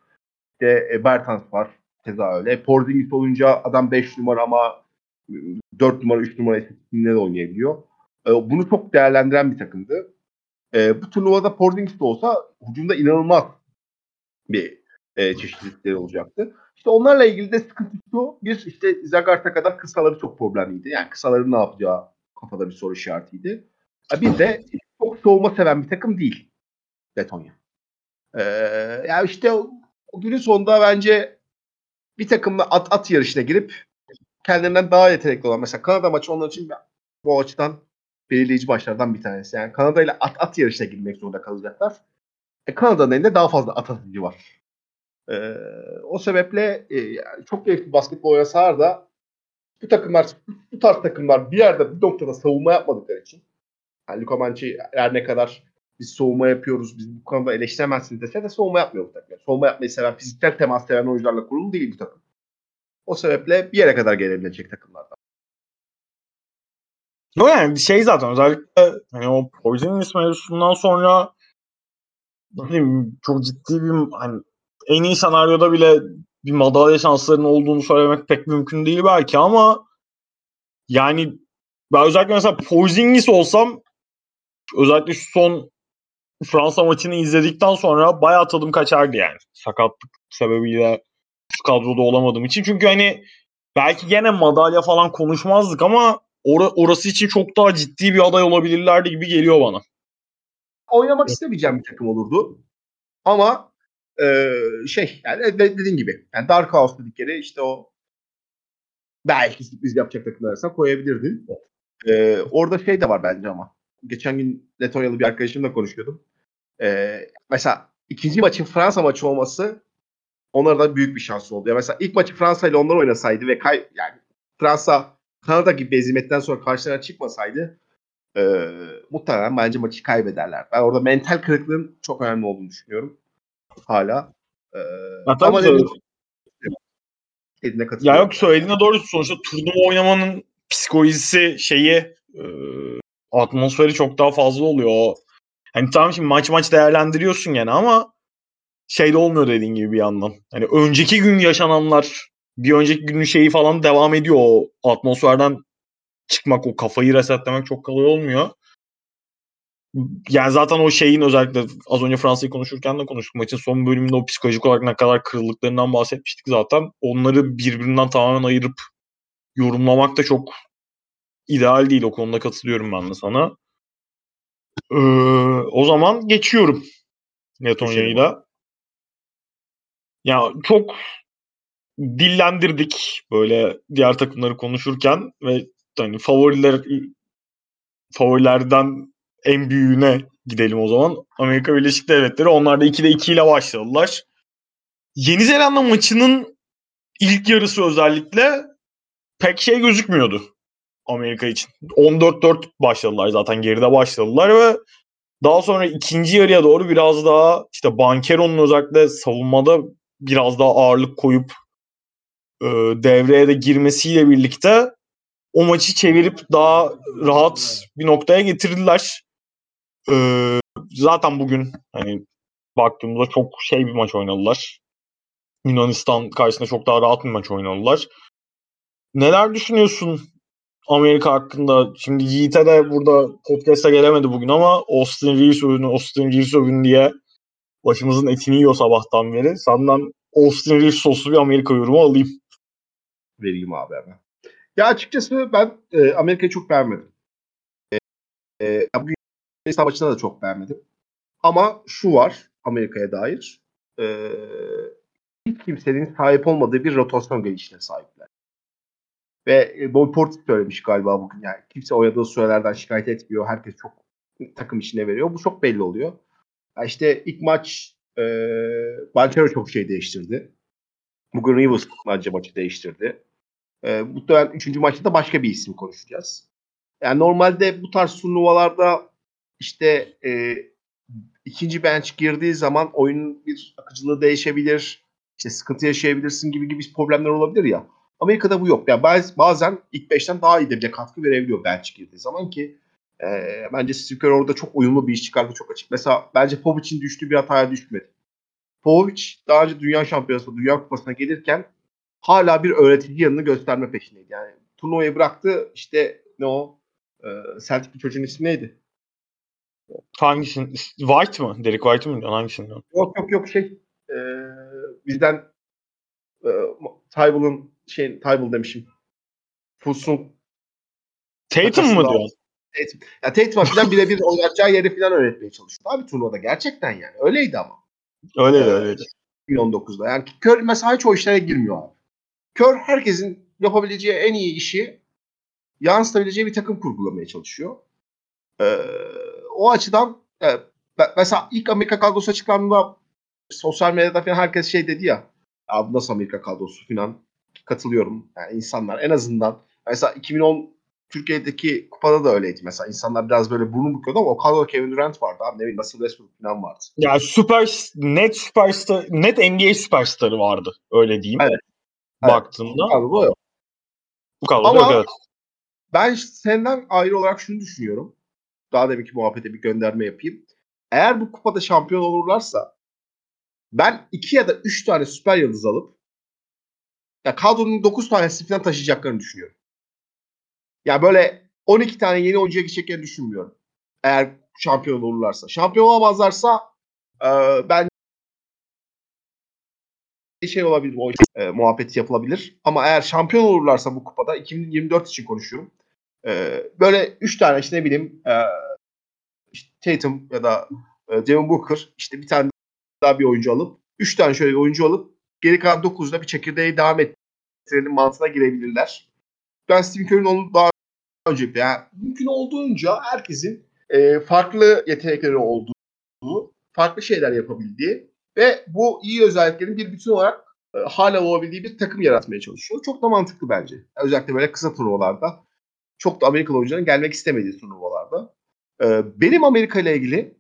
İşte e, Bertans var. Keza öyle. Porzingis olunca adam 5 numara ama 4 numara 3 numara istatistiğinde de oynayabiliyor. E, bunu çok değerlendiren bir takımdı. E, bu turnuvada Porzingis de olsa hücumda inanılmaz bir e, çeşitlilikleri olacaktı. İşte onlarla ilgili de sıkıntı şu. Bir işte Zagart'a kadar kısaları çok problemliydi. Yani kısaların ne yapacağı kafada bir soru işaretiydi. E, bir de çok soğuma seven bir takım değil Letonya. E, yani işte o, o günün sonunda bence bir takımla at at yarışına girip kendilerinden daha yetenekli olan mesela Kanada maçı onlar için bu açıdan belirleyici maçlardan bir tanesi. Yani Kanada ile at at yarışına girmek zorunda kalacaklar. E, Kanada'nın elinde daha fazla at atıcı var. E, o sebeple e, çok keyifli basketbol oynasalar da bu takımlar, bu tarz takımlar bir yerde bir noktada savunma yapmadıkları için yani Luka Manci her ne kadar biz savunma yapıyoruz, biz bu konuda eleştiremezsiniz dese de savunma yapmıyor bu takım. Savunma yapmayı seven, fiziksel temas seven oyuncularla kurulu değil bu takım. O sebeple bir yere kadar gelebilecek takımlardan. Yok yani şey zaten özellikle hani o Porzingis mevzusundan sonra ne bileyim, çok ciddi bir hani en iyi senaryoda bile bir madalya şanslarının olduğunu söylemek pek mümkün değil belki ama yani ben özellikle mesela Porzingis olsam özellikle şu son Fransa maçını izledikten sonra bayağı tadım kaçardı yani. Sakatlık sebebiyle şu kadroda olamadığım için. Çünkü hani belki gene madalya falan konuşmazdık ama or- orası için çok daha ciddi bir aday olabilirlerdi gibi geliyor bana. Oynamak istemeyeceğim bir takım olurdu. Ama e, şey yani dediğin gibi yani Dark House dedikleri işte o belki sürpriz yapacak takımlar arasına koyabilirdin. E, orada şey de var bence ama. Geçen gün Letonyalı bir arkadaşımla konuşuyordum. E, mesela ikinci maçın Fransa maçı olması onlara da büyük bir şans oldu. Ya mesela ilk maçı Fransa ile onlar oynasaydı ve kay yani Fransa Kanada gibi bir ezimetten sonra karşılarına çıkmasaydı e, muhtemelen bence maçı kaybederler. Ben orada mental kırıklığın çok önemli olduğunu düşünüyorum. Hala. E, Ha, tabii ama dediğim- dediğine Ya yok söylediğine doğru sonuçta turnuva oynamanın psikolojisi şeyi e, atmosferi çok daha fazla oluyor. O, hani tamam şimdi maç maç değerlendiriyorsun gene ama şey de olmuyor dediğin gibi bir yandan. Hani önceki gün yaşananlar bir önceki günün şeyi falan devam ediyor. O atmosferden çıkmak, o kafayı resetlemek çok kolay olmuyor. Yani zaten o şeyin özellikle az önce Fransa'yı konuşurken de konuştuk. Maçın son bölümünde o psikolojik olarak ne kadar kırıldıklarından bahsetmiştik zaten. Onları birbirinden tamamen ayırıp yorumlamak da çok ideal değil. O konuda katılıyorum ben de sana. Ee, o zaman geçiyorum Letonya'yı da. Ya çok dillendirdik böyle diğer takımları konuşurken ve hani favoriler favorilerden en büyüğüne gidelim o zaman. Amerika Birleşik Devletleri. Onlar da 2'de 2 ile başladılar. Yeni Zelanda maçının ilk yarısı özellikle pek şey gözükmüyordu Amerika için. 14-4 başladılar zaten geride başladılar ve daha sonra ikinci yarıya doğru biraz daha işte Bankero'nun özellikle savunmada biraz daha ağırlık koyup e, devreye de girmesiyle birlikte o maçı çevirip daha rahat bir noktaya getirdiler. Ee, zaten bugün hani baktığımızda çok şey bir maç oynadılar. Yunanistan karşısında çok daha rahat bir maç oynadılar. Neler düşünüyorsun Amerika hakkında? Şimdi Yiğit'e de burada podcast'a gelemedi bugün ama Austin Reeves övünü, Austin Reeves övünü diye başımızın etini yiyor sabahtan beri. Senden Austin Reeves soslu bir Amerika yorumu alayım. Vereyim abi hemen. Ya açıkçası ben e, Amerika'yı çok beğenmedim. E, e, Yunanistan maçında da çok beğenmedim. Ama şu var Amerika'ya dair. E, hiç kimsenin sahip olmadığı bir rotasyon gelişine sahipler. Ve e, Boy Portis söylemiş galiba bugün yani. Kimse oynadığı sürelerden şikayet etmiyor. Herkes çok takım içine veriyor. Bu çok belli oluyor. Ya işte ilk maç e, Banchero çok şey değiştirdi. Bugün Rivers bence maçı değiştirdi. E, muhtemelen üçüncü maçta da başka bir isim konuşacağız. Yani normalde bu tarz turnuvalarda işte e, ikinci bench girdiği zaman oyunun bir akıcılığı değişebilir. işte sıkıntı yaşayabilirsin gibi gibi problemler olabilir ya. Amerika'da bu yok. Yani baz- bazen ilk beşten daha iyi de bile katkı verebiliyor Belçika girdiği zaman ki e, bence Steve orada çok uyumlu bir iş çıkardı çok açık. Mesela bence Povic'in düştüğü bir hataya düşmedi. Povic daha önce Dünya Şampiyonası, Dünya Kupası'na gelirken hala bir öğretici yanını gösterme peşindeydi. Yani turnuvayı bıraktı işte ne o e, Celtic bir çocuğun ismi neydi? Hangisinin? White mı? Derek White mı? Hangisinden? Yok yok yok şey e, bizden e, Tybal'ın şey Tybal demişim. Fulsun Tatum Makasını diyorsun? Tatum. Ya Tatum'a falan birebir oynatacağı yeri falan öğretmeye çalışıyor. Abi turnuvada gerçekten yani. Öyleydi ama. Öyleydi Evet. öyleydi. 2019'da. Yani Kör mesela hiç o işlere girmiyor abi. Kör herkesin yapabileceği en iyi işi yansıtabileceği bir takım kurgulamaya çalışıyor. Ee, o açıdan e, mesela ilk Amerika kadrosu açıklandığında sosyal medyada falan herkes şey dedi ya bu nasıl Amerika kadrosu falan katılıyorum. Yani insanlar en azından mesela 2010 Türkiye'deki kupada da öyleydi mesela. insanlar biraz böyle burnu büküyordu ama o kadroda Kevin Durant vardı abi. Ne bileyim Russell Westbrook falan vardı. Ya süper net süperstar net NBA süperstarı vardı öyle diyeyim. Evet. Baktığımda Kadro yok. bu kadar Ama- yok evet. Ben senden ayrı olarak şunu düşünüyorum. Daha deminki muhabbete bir gönderme yapayım. Eğer bu kupada şampiyon olurlarsa ben iki ya da üç tane süper yıldız alıp ya kadronun 9 tanesini falan taşıyacaklarını düşünüyorum. Ya böyle 12 tane yeni oyuncuya gideceklerini düşünmüyorum. Eğer şampiyon olurlarsa. Şampiyon olamazlarsa e, ben şey olabilir, o e, muhabbeti yapılabilir. Ama eğer şampiyon olurlarsa bu kupada 2024 için konuşuyorum. E, böyle 3 tane işte ne bileyim e, işte Tatum ya da e, Devin Booker işte bir tane daha bir oyuncu alıp 3 tane şöyle bir oyuncu alıp geri kalan 9'da bir çekirdeği devam ettirelim mantığına girebilirler. Ben Steve Kerr'in onu daha öncelikle yani mümkün olduğunca herkesin e, farklı yetenekleri olduğu, farklı şeyler yapabildiği ve bu iyi özelliklerin bir bütün olarak e, hala olabildiği bir takım yaratmaya çalışıyor. Çok da mantıklı bence. Özellikle böyle kısa turnuvalarda. Çok da Amerikalı oyuncuların gelmek istemediği turnuvalarda. E, benim Amerika ile ilgili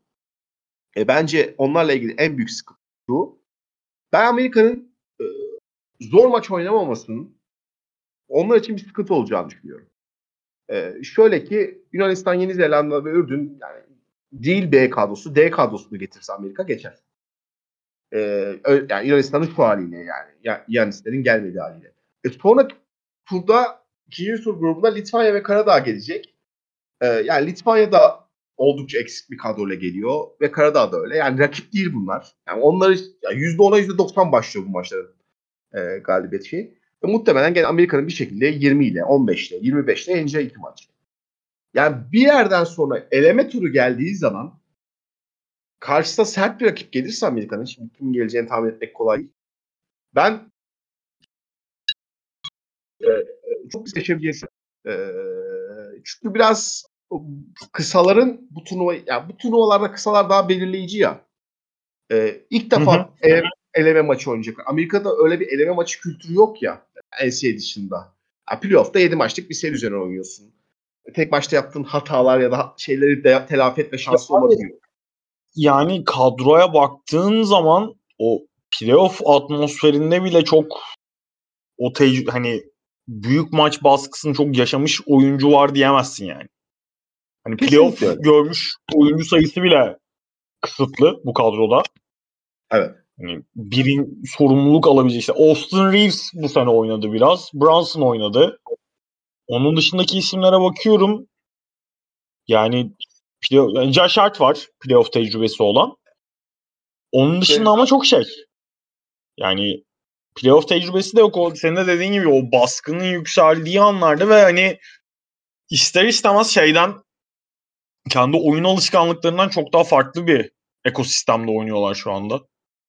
e, bence onlarla ilgili en büyük sıkıntı şu. Ben Amerika'nın e, zor maç oynamamasının onlar için bir sıkıntı olacağını düşünüyorum. E, şöyle ki Yunanistan, Yeni Zelanda ve Ürdün yani değil B kadrosu, D kadrosunu getirse Amerika geçer. E, yani Yunanistan'ın şu haliyle yani. yani Yanislerin gelmediği haliyle. E, sonra turda ikinci tur grubunda Litvanya ve Karadağ gelecek. E, yani Litvanya da oldukça eksik bir kadroyla geliyor ve Karadağ da öyle. Yani rakip değil bunlar. Yani onları yani %10'a %90 başlıyor bu maçların e, galibiyet şeyi. Ve muhtemelen gene Amerika'nın bir şekilde 20 ile 15 ile 25 ile yeneceği iki maç. Yani bir yerden sonra eleme turu geldiği zaman karşısına sert bir rakip gelirse Amerika'nın şimdi kim geleceğini tahmin etmek kolay değil. Ben e, çok seçebilirsin. E, çünkü biraz kısaların bu turnuva ya bu turnuvalarda kısalar daha belirleyici ya. E, ilk defa Hı hı. ele- eleme maçı oynayacak. Amerika'da öyle bir eleme maçı kültürü yok ya NCAA dışında. Ya, playoff'ta 7 maçlık bir seri üzerine oynuyorsun. Tek maçta yaptığın hatalar ya da şeyleri de telafi etme şansı olabiliyor. Yani kadroya baktığın zaman o playoff atmosferinde bile çok o tec- hani büyük maç baskısını çok yaşamış oyuncu var diyemezsin yani. Hani playoff Kesinlikle görmüş oyuncu sayısı bile kısıtlı bu kadroda. Evet. Hani birin sorumluluk alabilecek işte Austin Reeves bu sene oynadı biraz. Brunson oynadı. Onun dışındaki isimlere bakıyorum. Yani, play- yani Josh Hart var playoff tecrübesi olan. Onun dışında Evet. ama çok şey. Yani playoff tecrübesi de yok. O, senin de dediğin gibi o baskının yükseldiği anlarda ve hani ister istemez şeyden kendi oyun alışkanlıklarından çok daha farklı bir ekosistemde oynuyorlar şu anda.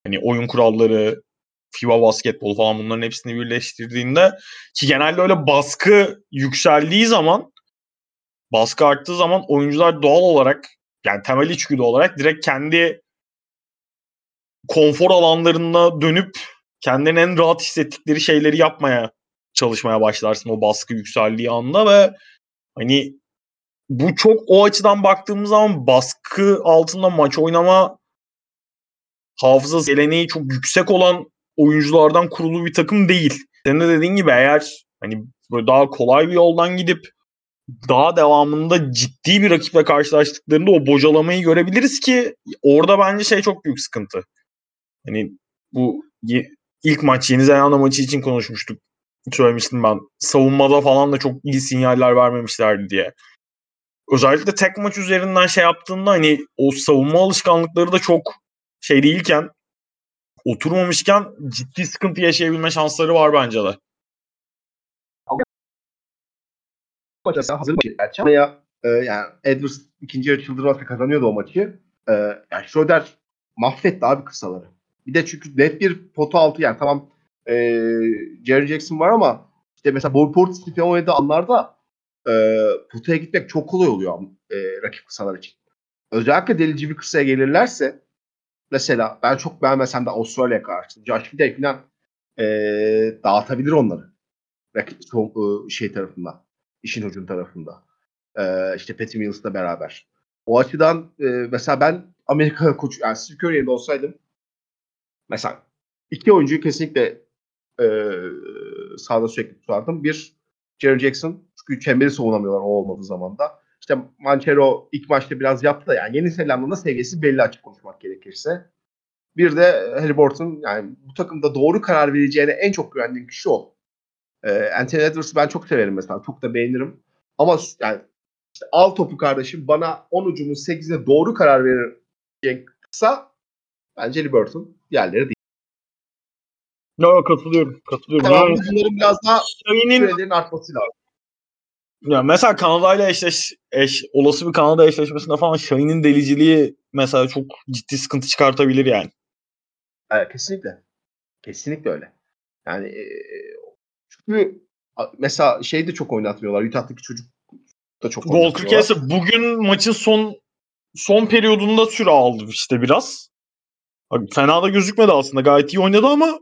Hani oyun kuralları, FIBA basketbol falan bunların hepsini birleştirdiğinde ki genelde öyle baskı yükseldiği zaman baskı arttığı zaman oyuncular doğal olarak yani temel içgüdü olarak direkt kendi konfor alanlarına dönüp kendilerini en rahat hissettikleri şeyleri yapmaya çalışmaya başlarsın o baskı yükseldiği anda ve hani bu çok o açıdan baktığımız zaman baskı altında maç oynama hafızası geleneği çok yüksek olan oyunculardan kurulu bir takım değil. senin de dediğin gibi eğer hani böyle daha kolay bir yoldan gidip daha devamında ciddi bir rakiple karşılaştıklarında o bocalamayı görebiliriz ki orada bence şey çok büyük sıkıntı. Hani bu ilk maç Yeni Zelanda maçı için konuşmuştuk. Söylemiştim ben. Savunmada falan da çok iyi sinyaller vermemişlerdi diye. Özellikle tek maç üzerinden şey yaptığında hani o savunma alışkanlıkları da çok şey değilken oturmamışken ciddi sıkıntı yaşayabilme şansları var bence de. Maça hazır maçı gerçi ama ya, e, yani Edwards ikinci yarı çıldırmakla kazanıyordu o maçı. E, yani Schroeder mahvetti abi kısaları. Bir de çünkü net bir potu altı yani tamam e, Jerry Jackson var ama işte mesela Bobby Portis falan oynadığı anlarda e, potaya gitmek çok kolay oluyor e, rakip kısalar için. Özellikle delici bir kısaya gelirlerse mesela ben çok beğenmesem de Avustralya karşı Josh Gidey falan e, dağıtabilir onları. Rakip e, şey tarafından işin ucun tarafında. Ee, işte Patty Mills'la beraber. O açıdan e, mesela ben Amerika koçu yani Steve Kerr yerinde olsaydım mesela iki oyuncuyu kesinlikle e, sahada sürekli tutardım. Bir Jerry Jackson çünkü çemberi savunamıyorlar o olmadığı zaman da. İşte Manchero ilk maçta biraz yaptı da yani Yeni Zelanda'nın seviyesi belli açık konuşmak gerekirse. Bir de Halliburton yani bu takımda doğru karar vereceğine en çok güvendiğim kişi o. Ee, Anthony Edwards'ı ben çok severim mesela. Çok da beğenirim. Ama yani işte al topu kardeşim bana 10 ucumun 8'ine doğru karar verir kısa bence Liberton. Diğerleri değil. Ya katılıyorum. Katılıyorum. Tamam Yani bunların biraz daha Shane'in sürelerin artması lazım. ya mesela Kanada ile eşleş, eş, olası bir Kanada eşleşmesinde falan Shane'in deliciliği mesela çok ciddi sıkıntı çıkartabilir yani. Evet, kesinlikle. Kesinlikle öyle. Yani e, a- mesela şey de çok oynatmıyorlar. Utah'taki çocuk da çok Walker. Kessler bugün maçın son son periyodunda süre aldı işte biraz. Fena da gözükmedi aslında. Gayet iyi oynadı ama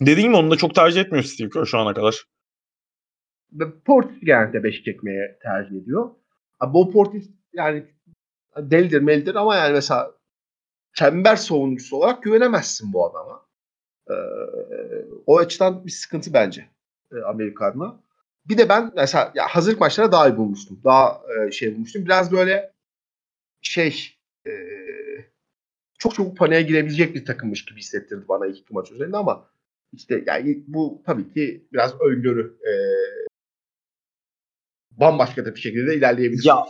dediğim gibi onu da çok tercih etmiyor Steve Kerr şu ana kadar. Ve Portis genellikle 5 çekmeye tercih ediyor. Bu Portis yani delidir melidir ama yani mesela çember savunucusu olarak güvenemezsin bu adama. Ee, o açıdan bir sıkıntı bence e, Amerika adına. Bir de ben mesela ya hazırlık maçlara daha iyi bulmuştum. Daha e, şey bulmuştum. Biraz böyle şey e, çok çabuk paniğe girebilecek bir takımmış gibi hissettirdi bana ilk iki maç üzerinde ama işte yani bu tabii ki biraz öngörü. E, bambaşka da bir şekilde ilerleyebilir. Ya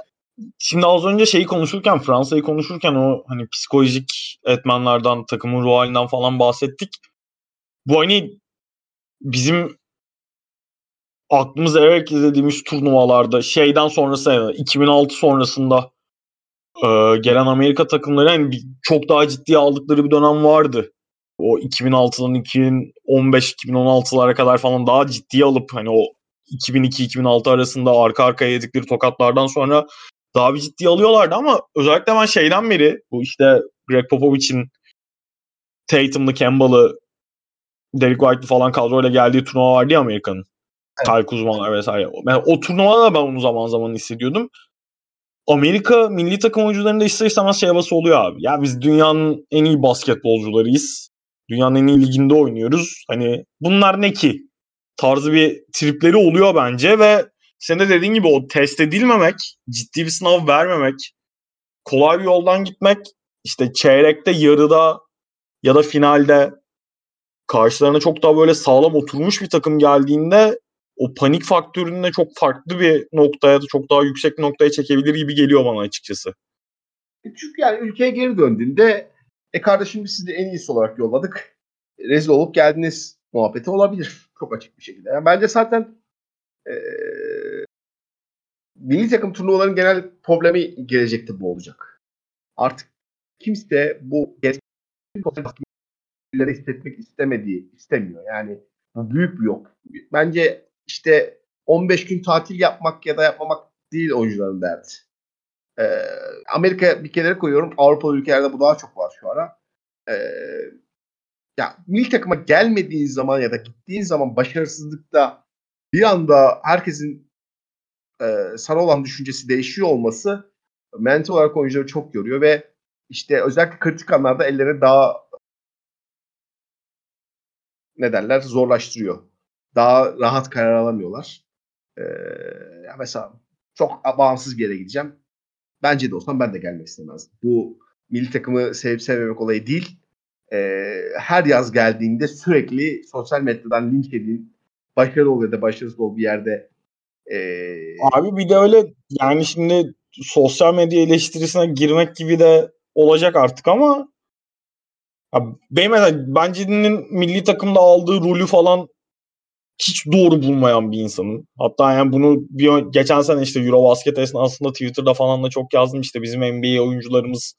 şimdi az önce şeyi konuşurken Fransa'yı konuşurken o hani psikolojik etmenlerden takımın ruh halinden falan bahsettik. Bu hani bizim aklımıza evet izlediğimiz turnuvalarda şeyden sonrası yani 2006 sonrasında e, gelen Amerika takımları bir, çok daha ciddiye aldıkları bir dönem vardı. O 2006'dan 2015-2016'lara kadar falan daha ciddiye alıp hani o 2002-2006 arasında arka arkaya yedikleri tokatlardan sonra daha bir ciddiye alıyorlardı ama özellikle ben şeyden beri bu işte Greg Popovich'in Tatum'lı, Kemba'lı, Derek White'lı falan kadroyla geldiği turnuva vardı ya Amerika'nın. Evet. Kyle Kuzma'lar vesaire. Yani o turnuvada da ben onu zaman zaman hissediyordum. Amerika milli takım oyuncularında ister istemez şey havası oluyor abi. Ya biz dünyanın en iyi basketbolcularıyız. Dünyanın en iyi liginde oynuyoruz. Hani bunlar ne ki? Tarzı bir tripleri oluyor bence ve senin de dediğin gibi o test edilmemek, ciddi bir sınav vermemek, kolay bir yoldan gitmek, işte çeyrekte, yarıda ya da finalde karşılarına çok daha böyle sağlam oturmuş bir takım geldiğinde o panik faktörünü çok farklı bir noktaya da çok daha yüksek bir noktaya çekebilir gibi geliyor bana açıkçası. Çünkü yani ülkeye geri döndüğünde e kardeşim biz sizi en iyisi olarak yolladık. Rezil olup geldiniz muhabbeti olabilir. Çok açık bir şekilde. Yani bence zaten e, milli takım turnuvaların genel problemi gelecekte bu olacak. Artık kimse bu hissetmek istemediği, istemiyor. Yani bu büyük bir yok. Bence işte 15 gün tatil yapmak ya da yapmamak değil oyuncuların derdi. Ee, Amerika bir kenara koyuyorum. Avrupa ülkelerde bu daha çok var şu ara. Ee, ya milli takıma gelmediğin zaman ya da gittiğin zaman başarısızlıkta bir anda herkesin e, sana olan düşüncesi değişiyor olması mental olarak oyuncuları çok yoruyor ve işte özellikle kritik anlarda ellerine daha ne derler zorlaştırıyor. Daha rahat karar alamıyorlar. Ee, ya mesela çok bağımsız bir yere gideceğim. Bence de olsam ben de gelmek istemezdim. Bu milli takımı sevip sevmemek olayı değil. Ee, her yaz geldiğinde sürekli sosyal medyadan linç edin. Başarılı ol ya da başarısız ol bir yerde. Ee, Abi bir de öyle yani şimdi sosyal medya eleştirisine girmek gibi de olacak artık ama ya benim mesela Benci'nin milli takımda aldığı rolü falan hiç doğru bulmayan bir insanım. Hatta yani bunu bir geçen sene işte Eurobasket esnasında Twitter'da falan da çok yazdım işte bizim NBA oyuncularımız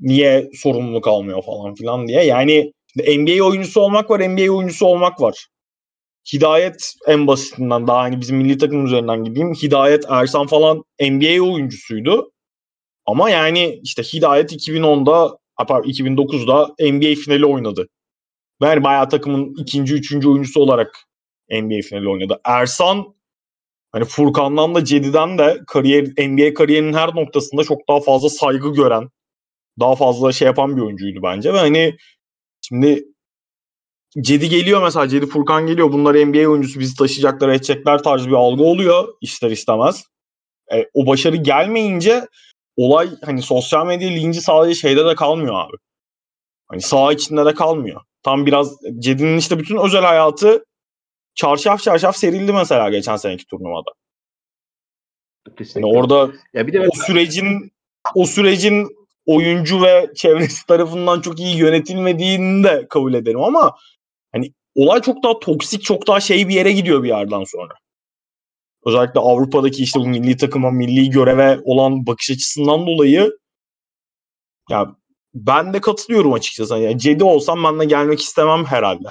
niye sorumluluk almıyor falan filan diye. Yani NBA oyuncusu olmak var, NBA oyuncusu olmak var. Hidayet en basitinden daha hani bizim milli takım üzerinden gideyim. Hidayet Ersan falan NBA oyuncusuydu. Ama yani işte Hidayet 2010'da, pardon 2009'da NBA finali oynadı. Yani bayağı takımın ikinci, üçüncü oyuncusu olarak NBA finali oynadı. Ersan hani Furkan'dan da Cedi'den de kariyer, NBA kariyerinin her noktasında çok daha fazla saygı gören, daha fazla şey yapan bir oyuncuydu bence. Ve hani şimdi Cedi geliyor mesela Cedi Furkan geliyor. Bunlar NBA oyuncusu bizi taşıyacaklar edecekler tarzı bir algı oluyor ister istemez. E, o başarı gelmeyince olay hani sosyal medya linci sadece şeyde de kalmıyor abi. Hani saha içinde de kalmıyor. Tam biraz Cedi'nin işte bütün özel hayatı çarşaf çarşaf serildi mesela geçen seneki turnuvada. Kesinlikle. Yani orada ya bir de o sürecin o sürecin oyuncu ve çevresi tarafından çok iyi yönetilmediğini de kabul ederim ama hani olay çok daha toksik, çok daha şey bir yere gidiyor bir yerden sonra. Özellikle Avrupa'daki işte bu milli takıma, milli göreve olan bakış açısından dolayı ya ben de katılıyorum açıkçası. Yani Cedi olsam ben de gelmek istemem herhalde.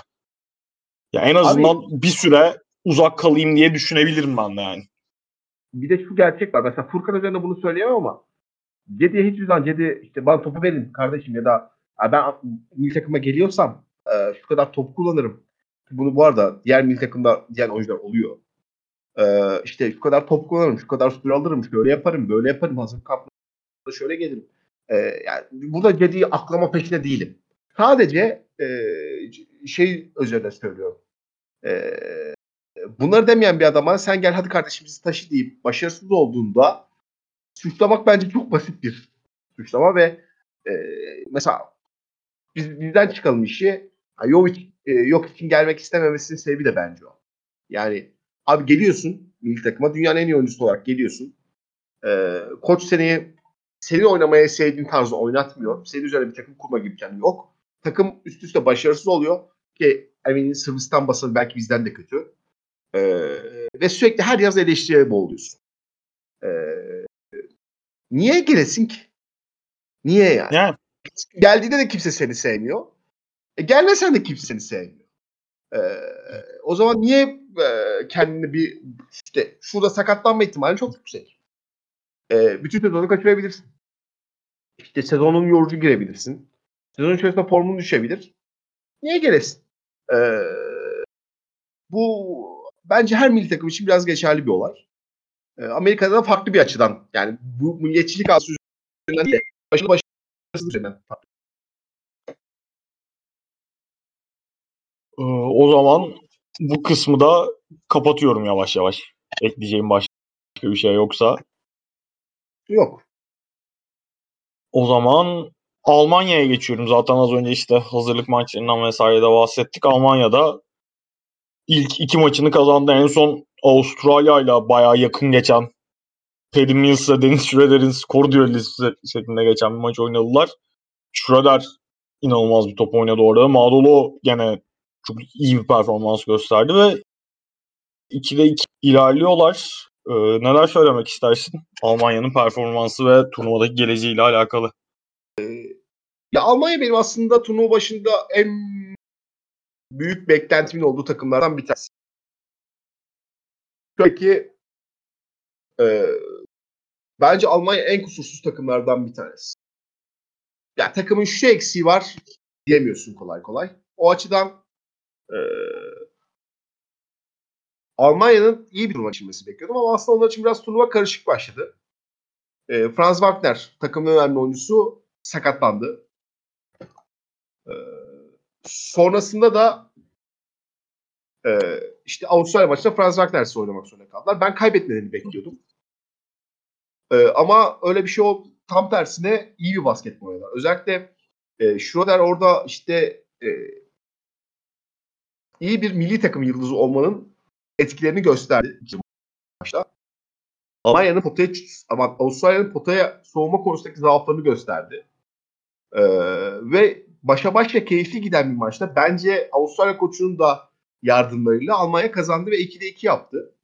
Ya en azından Abi, bir süre uzak kalayım diye düşünebilirim ben de yani. Bir de şu gerçek var. Mesela Furkan üzerinde bunu söyleyemem ama Cedi'ye hiçbir zaman Cedi işte bana topu verin kardeşim ya da ben milli takıma geliyorsam e, şu kadar top kullanırım. Bunu bu arada diğer milli takımda diğer oyuncular oluyor. E, işte şu kadar top kullanırım, şu kadar süre alırım, şöyle yaparım, böyle yaparım, hazır kampta şöyle gelirim. E, yani burada Cedi'yi aklama peşinde değilim. Sadece e, şey üzerine söylüyorum. E, bunları demeyen bir adama sen gel hadi kardeşim bizi taşı deyip başarısız olduğunda suçlamak bence çok basit bir suçlama ve e, mesela biz bizden çıkalım işi. Jovic e, yok için gelmek istememesinin sebebi de bence o. Yani abi geliyorsun milli takıma dünyanın en iyi oyuncusu olarak geliyorsun. E, koç seni seni oynamaya sevdiğin tarzda oynatmıyor. Senin üzerine bir takım kurma gibi kendi yok. Takım üst üste başarısız oluyor ki eminim Sırbistan basını belki bizden de kötü. E, ve sürekli her yaz eleştiriye boğuluyorsun. E, niye gelesin ki? Niye yani? yani? Geldiğinde de kimse seni sevmiyor. E, gelmesen de kimse seni sevmiyor. E, o zaman niye e, kendini bir işte şurada sakatlanma ihtimali çok yüksek. E, bütün sezonu kaçırabilirsin. İşte sezonun yorucu girebilirsin. Sezon içerisinde formun düşebilir. Niye gelesin? E, bu bence her milli takım için biraz geçerli bir olay. E, Amerika'da da farklı bir açıdan yani bu milliyetçilik aslında üzerinden değil de başlı başlı üzerinden farklı. Ee, o zaman bu kısmı da kapatıyorum yavaş yavaş. Ekleyeceğim başka bir şey yoksa. Yok. O zaman Almanya'ya geçiyorum. Zaten az önce işte hazırlık maçlarından vesaire de bahsettik. Almanya'da ilk iki maçını kazandı. En son Avustralya ile bayağı yakın geçen Paddy Mills Deniz Schroeder'in skor düellisi şeklinde geçen bir maç oynadılar. Schroeder inanılmaz bir top oynadı orada. Madolo gene çok iyi bir performans gösterdi ve 2'de 2 ilerliyorlar. Ee, neler söylemek istersin Almanya'nın performansı ve turnuvadaki geleceğiyle alakalı? Ee, ya Almanya benim aslında turnuva başında en büyük beklentimin olduğu takımlardan bir tanesi. Peki e, bence Almanya en kusursuz takımlardan bir tanesi. Ya takımın şu eksiği var diyemiyorsun kolay kolay. O açıdan e, Almanya'nın iyi bir turnuva geçirmesi bekliyordum ama aslında onlar için biraz turnuva karışık başladı. E, Franz Wagner takımın önemli oyuncusu sakatlandı. E, sonrasında da Ee, işte Avustralya maçında Franz Wagner'siz oynamak zorunda kaldılar. Ben kaybetmelerini bekliyordum. Ee, ama öyle bir şey oldu. Tam tersine iyi bir basketbol oynadılar. Özellikle e, Schroeder orada işte e, iyi bir milli takım yıldızı olmanın etkilerini gösterdi maçta. Almanya'nın potaya ama Avustralya'nın potaya soğuma konusundaki zaaflarını gösterdi. Ee, ve başa baş ve keyifli giden bir maçta bence Avustralya koçunun da yardımlarıyla Almanya kazandı ve 2'de 2 yaptı.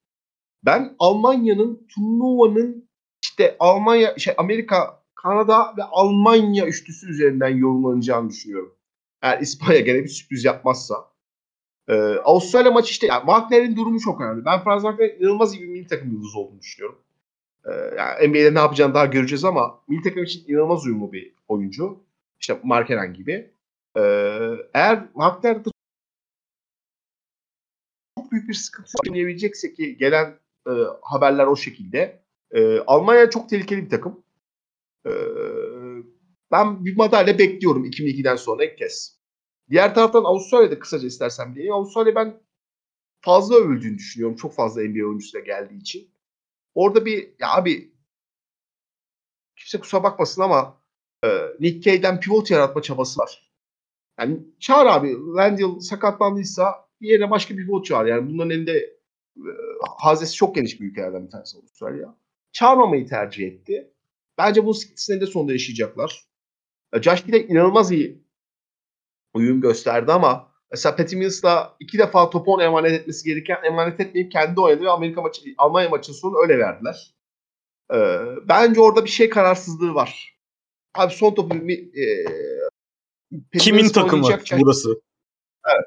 Ben Almanya'nın turnuvanın işte Almanya, şey Amerika, Kanada ve Almanya üçlüsü üzerinden yorumlanacağını düşünüyorum. Eğer İspanya gene bir sürpriz yapmazsa. Ee, Avustralya maçı işte yani Wagner'in durumu çok önemli. Ben Franz Wagner'in inanılmaz iyi bir milli takım yıldızı olduğunu düşünüyorum. Ee, yani NBA'de ne yapacağını daha göreceğiz ama milli takım için inanılmaz uyumlu bir oyuncu. İşte Markeren gibi. Ee, eğer Wagner çok büyük bir sıkıntı yaşayabilecekse ki gelen e, haberler o şekilde. E, Almanya çok tehlikeli bir takım. E, ben bir madalya bekliyorum 2002'den sonra ilk kez. Diğer taraftan Avustralya'da kısaca istersem diye. Avustralya ben fazla övüldüğünü düşünüyorum. Çok fazla NBA oyuncusu geldiği için. Orada bir ya abi kimse kusura bakmasın ama e, Nick Kay'den pivot yaratma çabası var. Yani çağır abi. Randall sakatlandıysa yerine başka bir pivot çağır. Yani bunların elinde e, hazesi çok geniş bir ülkelerden bir tanesi Avustralya. Çağırmamayı tercih etti. Bence bu sıkıntısını de sonunda yaşayacaklar. E, Josh inanılmaz iyi uyum gösterdi ama mesela Patty Mills'la iki defa topu ona emanet etmesi gereken emanet etmeyip kendi oynadı ve Amerika maçı, Almanya maçının sonunu öyle verdiler. Ee, bence orada bir şey kararsızlığı var. Abi son topu e, Kimin takımı burası? Evet.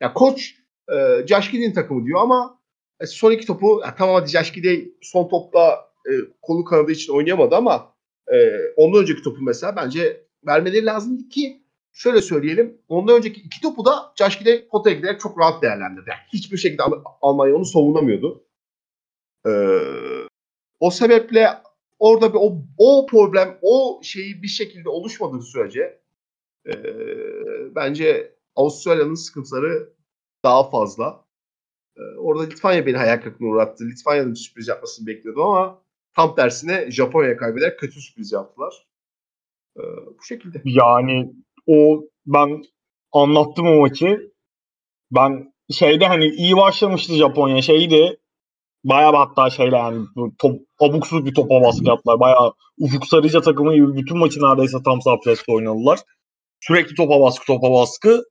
Ya koç e, Josh Giddey'in takımı diyor ama e, son iki topu ya, tamam hadi Josh Giddey son topta e, kolu kanadı için oynayamadı ama e, ondan önceki topu mesela bence vermeleri lazım ki şöyle söyleyelim. Ondan önceki iki topu da Giddey potaya giderek çok rahat değerlendirdi. Yani hiçbir şekilde Almanya onu savunamıyordu. Ee, o sebeple orada bir o, o problem, o şeyi bir şekilde oluşmadığı sürece e, bence Avustralya'nın sıkıntıları daha fazla. E, orada Litvanya beni hayal kırıklığına uğrattı. Litvanya'nın sürpriz yapmasını bekliyordum ama tam tersine Japonya'ya kaybederek kötü sürpriz yaptılar. E, bu şekilde. Yani o ben anlattım o maçı. Ben şeyde hani iyi başlamıştı Japonya şeydi. Bayağı hatta şeyle yani top, abuksuz bir topa baskı yaptılar. Bayağı Ufuk Sarıca takımı gibi bütün maçı neredeyse tam sağ presle oynadılar. Sürekli topa baskı topa baskı.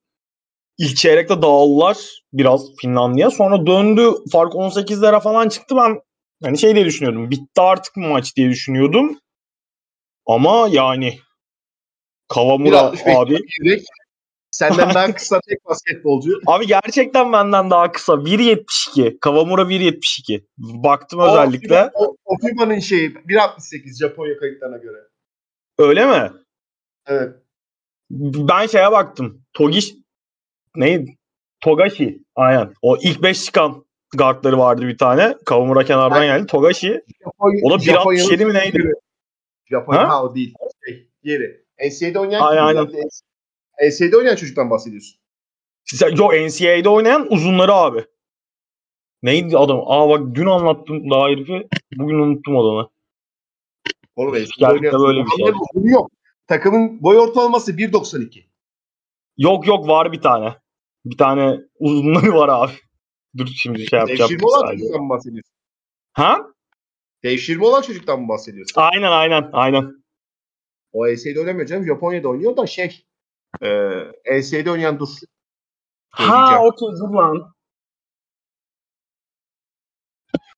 İlk çeyrekte dağıldılar biraz Finlandiya. Sonra döndü fark 18'lere falan çıktı. Ben hani şey diye düşünüyordum. Bitti artık mı maç diye düşünüyordum. Ama yani Kavamura abi. Senden daha kısa tek basketbolcu. Abi gerçekten benden daha kısa. 1.72. Kavamura 1.72. Baktım o, özellikle. O, o FIBA'nın şeyi 1.68 Japonya kayıtlarına göre. Öyle mi? Evet. Ben şeye baktım. Togiş neydi? Togashi. Aynen. O ilk 5 çıkan guardları vardı bir tane. Kavamura kenardan yani. geldi. Togashi. Japonya, o da 1.67 mi neydi? Japonya ha? o değil. Şey, yeri. NCAA'de oynayan Ay, aynen. NCAA'de oynayan çocuktan bahsediyorsun. Yok NCAA'de oynayan uzunları abi. Neydi adam? Aa bak dün anlattım daha herifi. Bugün unuttum adamı. Oğlum NCAA'de böyle bir şey. Yok. Takımın boy ortalaması 1.92. Yok yok var bir tane. Bir tane uzunları var abi. Dur şimdi şey yapacağım. Devşirme olan çocuktan mı bahsediyorsun? Ha? Devşirme olan çocuktan mı bahsediyorsun? Aynen aynen aynen. O NCAA'de oynamıyor canım. Japonya'da oynuyor da şey e, NCAA'de oynayan dur. Ha okey dur lan.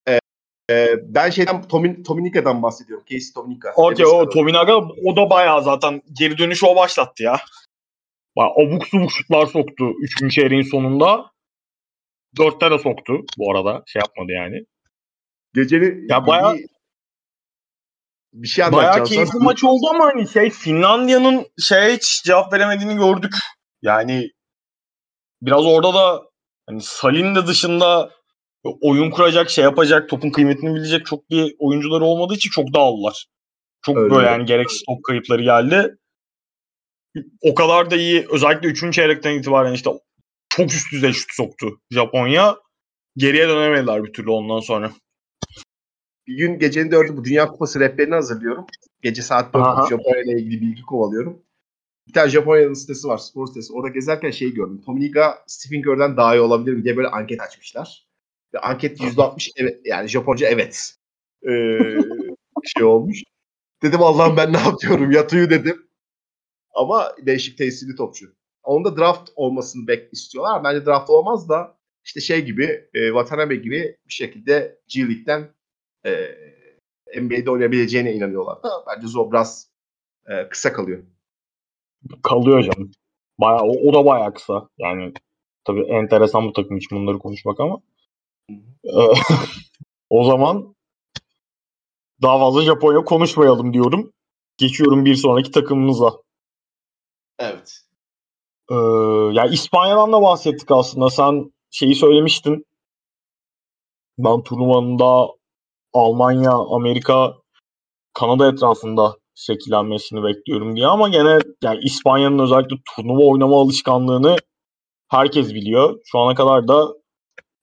E, e, ben şeyden Tomin, Tominika'dan bahsediyorum. Casey Tominika. Okey o Tominika o da bayağı zaten geri dönüşü o başlattı ya. Bayağı abuk subuk şutlar soktu 3. çeyreğin sonunda. Dörtte de soktu bu arada. Şey yapmadı yani. Gecenin ya bayağı bir şey anlatacağım. Bayağı keyifli sana. maç oldu ama hani şey Finlandiya'nın şey hiç cevap veremediğini gördük. Yani biraz orada da hani Salin de dışında oyun kuracak, şey yapacak, topun kıymetini bilecek çok bir oyuncuları olmadığı için çok dağıldılar. Çok Öyle böyle yani gereksiz top kayıpları geldi. O kadar da iyi özellikle 3. çeyrekten itibaren işte çok üst düzey şut soktu Japonya. Geriye dönemediler bir türlü ondan sonra. Bir gün gecenin dördü bu Dünya Kupası rehberini hazırlıyorum. Gece saat 4 Aha. Japonya ile ilgili bilgi kovalıyorum. Bir tane Japonya'nın sitesi var, spor sitesi. Orada gezerken şey gördüm. Tominiga Stephen Curry'den daha iyi olabilir mi diye böyle anket açmışlar. Ve anket %60 evet, yani Japonca evet. Ee, şey olmuş. Dedim Allah'ım ben ne yapıyorum? Yatıyor dedim. Ama değişik tesirli topçu. Onun da draft olmasını bek istiyorlar. Bence draft olmaz da işte şey gibi e, Watanabe gibi bir şekilde G League'den e, NBA'de oynayabileceğine inanıyorlar da bence zor biraz e, kısa kalıyor. Kalıyor canım. Bayağı, o, o da bayağı kısa. Yani tabii enteresan bu takım için bunları konuşmak ama. Ee, o zaman daha fazla Japonya konuşmayalım diyorum. Geçiyorum bir sonraki takımımıza. Evet. Ee, ya İspanya'dan da bahsettik aslında. Sen şeyi söylemiştin. Ben turnuvanın da Almanya, Amerika, Kanada etrafında şekillenmesini bekliyorum diye ama gene yani İspanya'nın özellikle turnuva oynama alışkanlığını herkes biliyor. Şu ana kadar da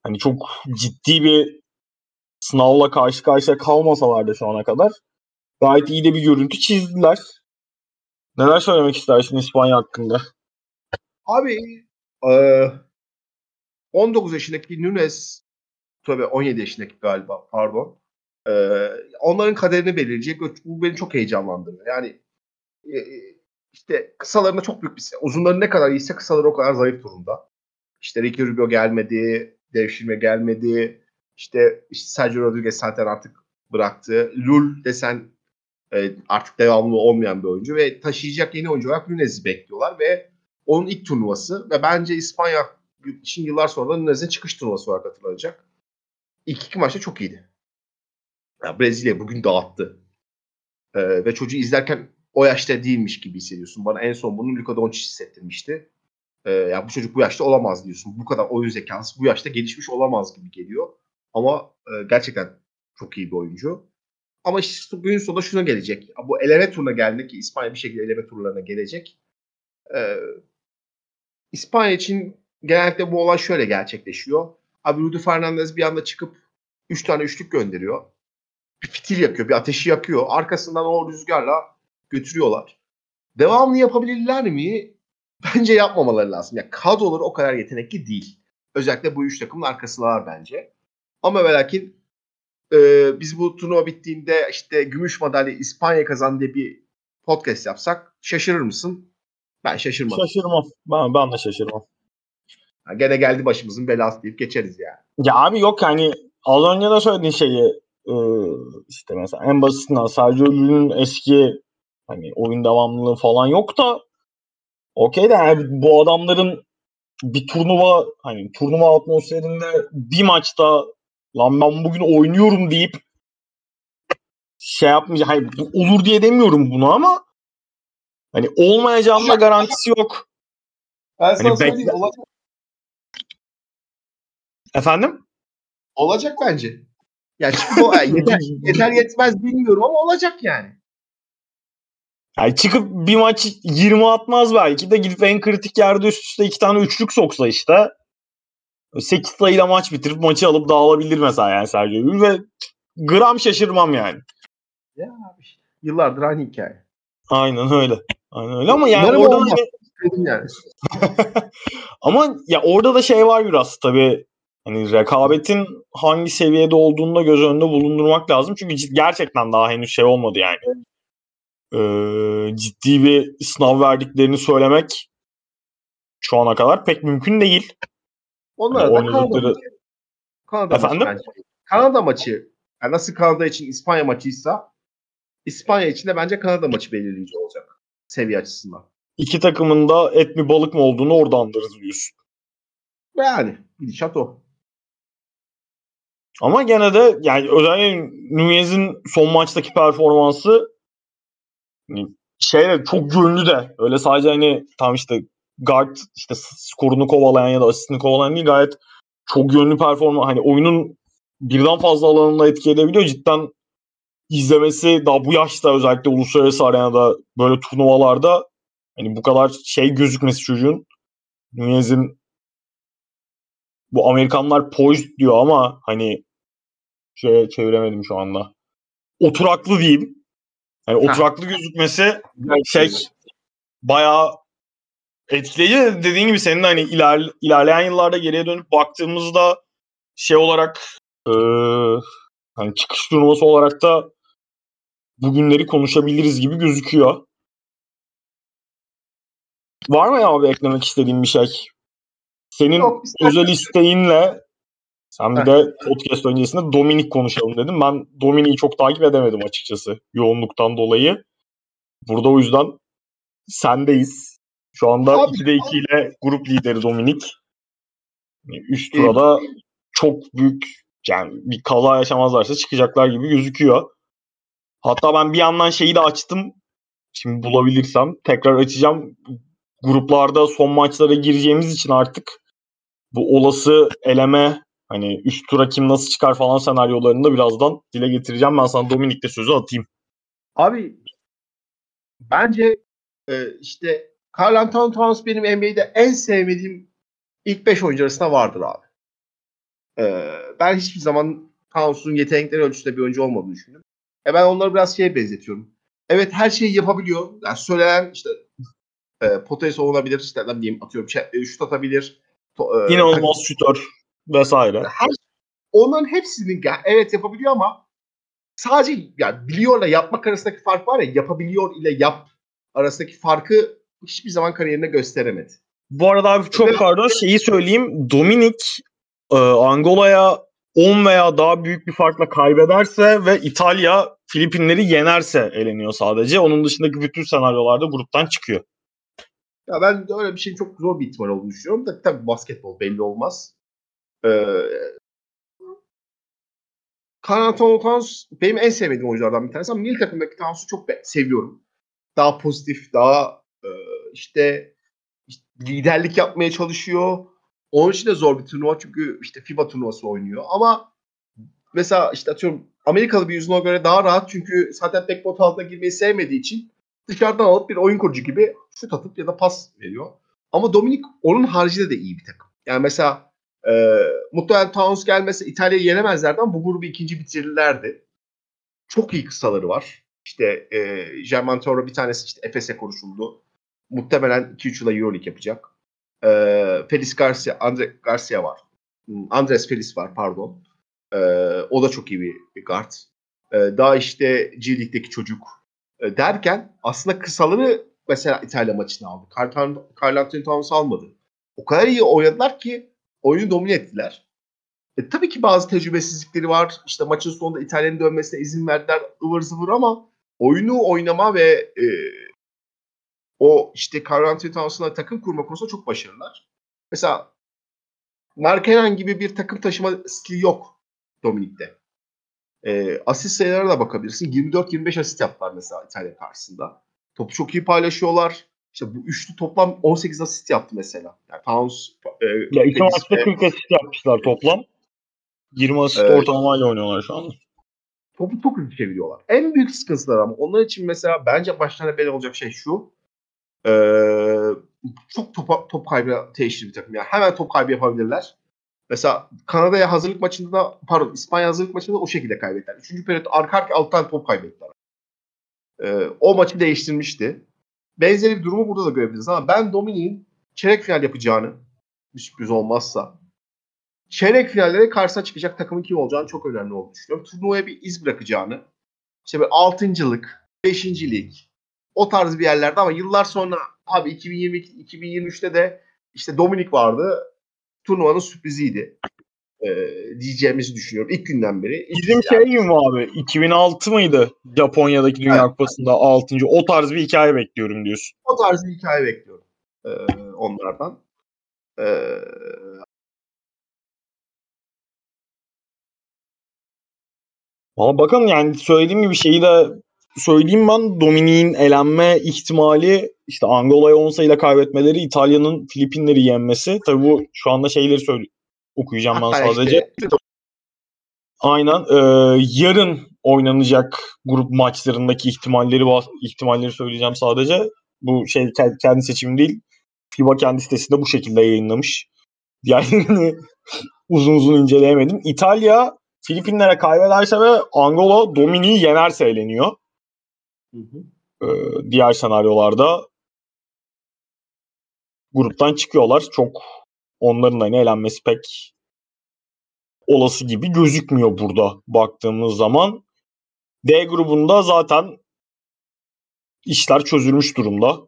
hani çok ciddi bir sınavla karşı karşıya kalmasalar da şu ana kadar gayet iyi de bir görüntü çizdiler. Neler söylemek istersin İspanya hakkında? Abi e, 19 yaşındaki Nunes tabii 17 yaşındaki galiba pardon. E, onların kaderini belirleyecek. Bu beni çok heyecanlandırıyor. Yani e, işte kısalarında çok büyük bir uzunları ne kadar iyiyse kısaları o kadar zayıf durumda. İşte Ricky Rubio gelmedi, devşirme gelmedi. İşte, işte Sergio Rodriguez zaten artık bıraktı. Lul desen e, artık devamlı olmayan bir oyuncu ve taşıyacak yeni oyuncu olarak Nunes'i bekliyorlar ve onun ilk turnuvası ve bence İspanya için yıllar sonra da Nunes'in çıkış turnuvası olarak hatırlanacak. İlk iki maçta çok iyiydi. Yani Brezilya bugün dağıttı. Ee, ve çocuğu izlerken o yaşta değilmiş gibi hissediyorsun. Bana en son bunu Luka Doncic hissettirmişti. Ee, yani bu çocuk bu yaşta olamaz diyorsun. Bu kadar oyun zekası bu yaşta gelişmiş olamaz gibi geliyor. Ama e, gerçekten çok iyi bir oyuncu. Ama işte günün sonunda şuna gelecek. Bu eleme turuna geldi ki İspanya bir şekilde eleme turlarına gelecek. Ee, İspanya için genellikle bu olay şöyle gerçekleşiyor. Abi Rudy Fernandez bir anda çıkıp 3 tane üçlük gönderiyor. Bir fitil yakıyor, bir ateşi yakıyor. Arkasından o rüzgarla götürüyorlar. Devamlı yapabilirler mi? Bence yapmamaları lazım. Yani kadroları o kadar yetenekli değil. Özellikle bu üç takımın arkasındalar bence. Ama ve lakin e, biz bu turnuva bittiğinde işte gümüş madalya İspanya kazandı diye bir podcast yapsak şaşırır mısın? Ben şaşırmam. Şaşırmam. Ben, ben de şaşırmam. Ha, gene geldi başımızın belası deyip geçeriz yani. Ya abi yok hani az önce de söylediğin şeyi e, işte mesela en basitinden Sergio Llull'ün eski hani oyun devamlılığı falan yok da okey de yani bu adamların bir turnuva hani turnuva atmosferinde bir maçta lan ben bugün oynuyorum deyip şey yapmayacak. Hayır olur diye demiyorum bunu ama hani olmayacağının da garantisi yok. Ben sana Hani söyleyeyim bekle- olacak, Efendim? olacak bence. Ya çünkü o yani yeter, yeter yetmez bilmiyorum ama olacak yani. Yani çıkıp bir maç 20 atmaz belki de gidip en kritik yerde üst üste iki tane üçlük soksa işte 8 sayıyla maç bitirip maçı alıp dağılabilir mesela yani Sergio Llull ve gram şaşırmam yani. Ya abi işte, yıllardır aynı hikaye. Aynen öyle. Aynen öyle ama yani Umarım orada hani- Dedim yani. ama ya orada da şey var biraz tabii hani rekabetin hangi seviyede olduğunu da göz önünde bulundurmak lazım. Çünkü gerçekten daha henüz şey olmadı yani. Ee, ciddi bir sınav verdiklerini söylemek şu ana kadar pek mümkün değil. Onlara da Kanada oynadıkları-. Kanada Efendim? maçı bence. Kanada maçı. Yani nasıl Kanada için İspanya maçıysa İspanya için de bence Kanada maçı belirleyici olacak. Seviye açısından. İki takımın da et mi balık mı olduğunu orada anlarız diyorsun. Yani gidişat o. Ama gene de yani özellikle Nunez'in son maçtaki performansı hani şeyle çok gönlü de öyle sadece hani tam işte guard işte skorunu kovalayan ya da asistini kovalayan değil gayet çok yönlü performans hani oyunun birden fazla alanında etki edebiliyor. Cidden izlemesi daha bu yaşta özellikle uluslararası arenada böyle turnuvalarda hani bu kadar şey gözükmesi çocuğun Nunez'in bu Amerikanlar poised diyor ama hani şeye çeviremedim şu anda. Oturaklı diyeyim. Yani oturaklı gözükmesi şey bayağı etkileyici. Dediğin gibi senin de hani iler, ilerleyen yıllarda geriye dönüp baktığımızda şey olarak e, hani çıkış turnuvası olarak da bugünleri konuşabiliriz gibi gözüküyor. Var mı ya abi eklemek istediğin bir şey? Senin Yok, özel isteğinle sen bir de podcast öncesinde Dominik konuşalım dedim. Ben Dominik'i çok takip edemedim açıkçası yoğunluktan dolayı. Burada o yüzden sendeyiz. Şu anda Abi, 2'de 2 ile grup lideri Dominik. Üst tura da çok büyük yani bir kaza yaşamazlarsa çıkacaklar gibi gözüküyor. Hatta ben bir yandan şeyi de açtım. Şimdi bulabilirsem tekrar açacağım. Gruplarda son maçlara gireceğimiz için artık bu olası eleme hani üst tura kim nasıl çıkar falan senaryolarını da birazdan dile getireceğim. Ben sana Dominik'te sözü atayım. Abi bence e, işte Carl Anthony Towns benim NBA'de en sevmediğim ilk 5 oyuncu arasında vardır abi. E, ben hiçbir zaman Towns'un yetenekleri ölçüsünde bir oyuncu olmadığını düşünüyorum. E ben onları biraz şeye benzetiyorum. Evet her şeyi yapabiliyor. Yani söylenen işte e, potaya savunabilir. işte ne bileyim atıyorum e, şut atabilir. To, e, İnanılmaz şutör vesaire. her, onların hepsini ya, evet yapabiliyor ama sadece yani biliyorla yapmak arasındaki fark var ya yapabiliyor ile yap arasındaki farkı hiçbir zaman kariyerinde gösteremedi. Bu arada abi çok pardon şeyi söyleyeyim. Dominik e, Angola'ya 10 veya daha büyük bir farkla kaybederse ve İtalya Filipinleri yenerse eleniyor sadece. Onun dışındaki bütün senaryolarda gruptan çıkıyor. Ya ben öyle bir şeyin çok zor bir ihtimal olduğunu düşünüyorum da tabii basketbol belli olmaz. Ee, Anthony Towns benim en sevmediğim oyunculardan bir tanesi ama milli takımdaki Towns'u çok seviyorum. Daha pozitif, daha e, işte, işte liderlik yapmaya çalışıyor. Onun için de zor bir turnuva çünkü işte FIBA turnuvası oynuyor. Ama mesela işte atıyorum Amerikalı bir yüzüne göre daha rahat çünkü zaten backboard altına girmeyi sevmediği için dışarıdan alıp bir oyun kurucu gibi şut atıp ya da pas veriyor. Ama Dominik onun haricinde de iyi bir takım. Yani mesela e, muhtemelen Towns gelmese İtalya'yı yenemezlerdi ama bu grubu ikinci bitirirlerdi. Çok iyi kısaları var. İşte e, German Toro bir tanesi işte Efes'e konuşuldu. Muhtemelen 2-3 yıla Euroleague yapacak. E, Felis Garcia, Andre Garcia var. Hmm, Andres Felis var pardon. E, o da çok iyi bir, bir guard. E, daha işte G çocuk e, derken aslında kısaları mesela İtalya maçını aldı. Carl Anthony Towns almadı. O kadar iyi oynadılar ki oyunu domine ettiler. E, tabii ki bazı tecrübesizlikleri var. İşte maçın sonunda İtalya'nın dönmesine izin verdiler ıvır zıvır ama oyunu oynama ve e, o işte Carl Towns'la takım kurma konusunda çok başarılılar. Mesela Markenen gibi bir takım taşıma stili yok Dominik'te. E, asist sayılarına da bakabilirsin. 24-25 asist yaptılar mesela İtalya karşısında. Topu çok iyi paylaşıyorlar. İşte bu üçlü toplam 18 asist yaptı mesela. Yani Towns, e, Ya iki maçta ve- 40 asist yapmışlar toplam. 20 asist Evet. ortalamayla oynuyorlar şu anda. topu çok hızlı çeviriyorlar. En büyük sıkıntılar ama onlar için mesela bence başlarına bel olacak şey şu. Ee, çok top, top kaybı teşhir bir takım. Yani hemen top kaybı yapabilirler. Mesela Kanada'ya hazırlık maçında da pardon İspanya hazırlık maçında da o şekilde kaybettiler. Üçüncü periyot arka arka 6 tane top kaybettiler. Ee, o maçı değiştirmişti. Benzeri bir durumu burada da görebiliriz ama ben Dominik'in çeyrek final yapacağını bir sürpriz olmazsa çeyrek finallere karşısına çıkacak takımın kim olacağını çok önemli olduğunu düşünüyorum. Turnuvaya bir iz bırakacağını. İşte böyle altıncılık, beşincilik o tarz bir yerlerde ama yıllar sonra abi 2022-2023'te de işte Dominik vardı. Turnuvanın sürpriziydi. Ee, diyeceğimizi düşünüyorum. İlk günden beri. Bizim şey gibi mi abi? 2006 mıydı? Japonya'daki Dünya Evet. Kupası'nda 6. O tarz bir hikaye bekliyorum diyorsun. o tarz bir hikaye bekliyorum ee, onlardan. Ee, Ama bakın yani söylediğim gibi şeyi de söyleyeyim ben Dominik'in elenme ihtimali işte Angola'ya 10 sayıyla kaybetmeleri İtalya'nın Filipinleri yenmesi. Tabii bu şu anda şeyleri söyle okuyacağım ben hatta sadece. işte- Aynen. Ee, yarın oynanacak grup maçlarındaki ihtimalleri ihtimalleri söyleyeceğim sadece. Bu şey ke- kendi seçim değil. FIBA kendi sitesinde bu şekilde yayınlamış. Diğerlerini uzun uzun inceleyemedim. İtalya Filipinlere kaybederse ve Angola Dominik'i yenerse eğleniyor. Hı hı. Ee, diğer senaryolarda gruptan çıkıyorlar. Çok onların da ne eğlenmesi pek olası gibi gözükmüyor burada baktığımız zaman. D grubunda zaten işler çözülmüş durumda.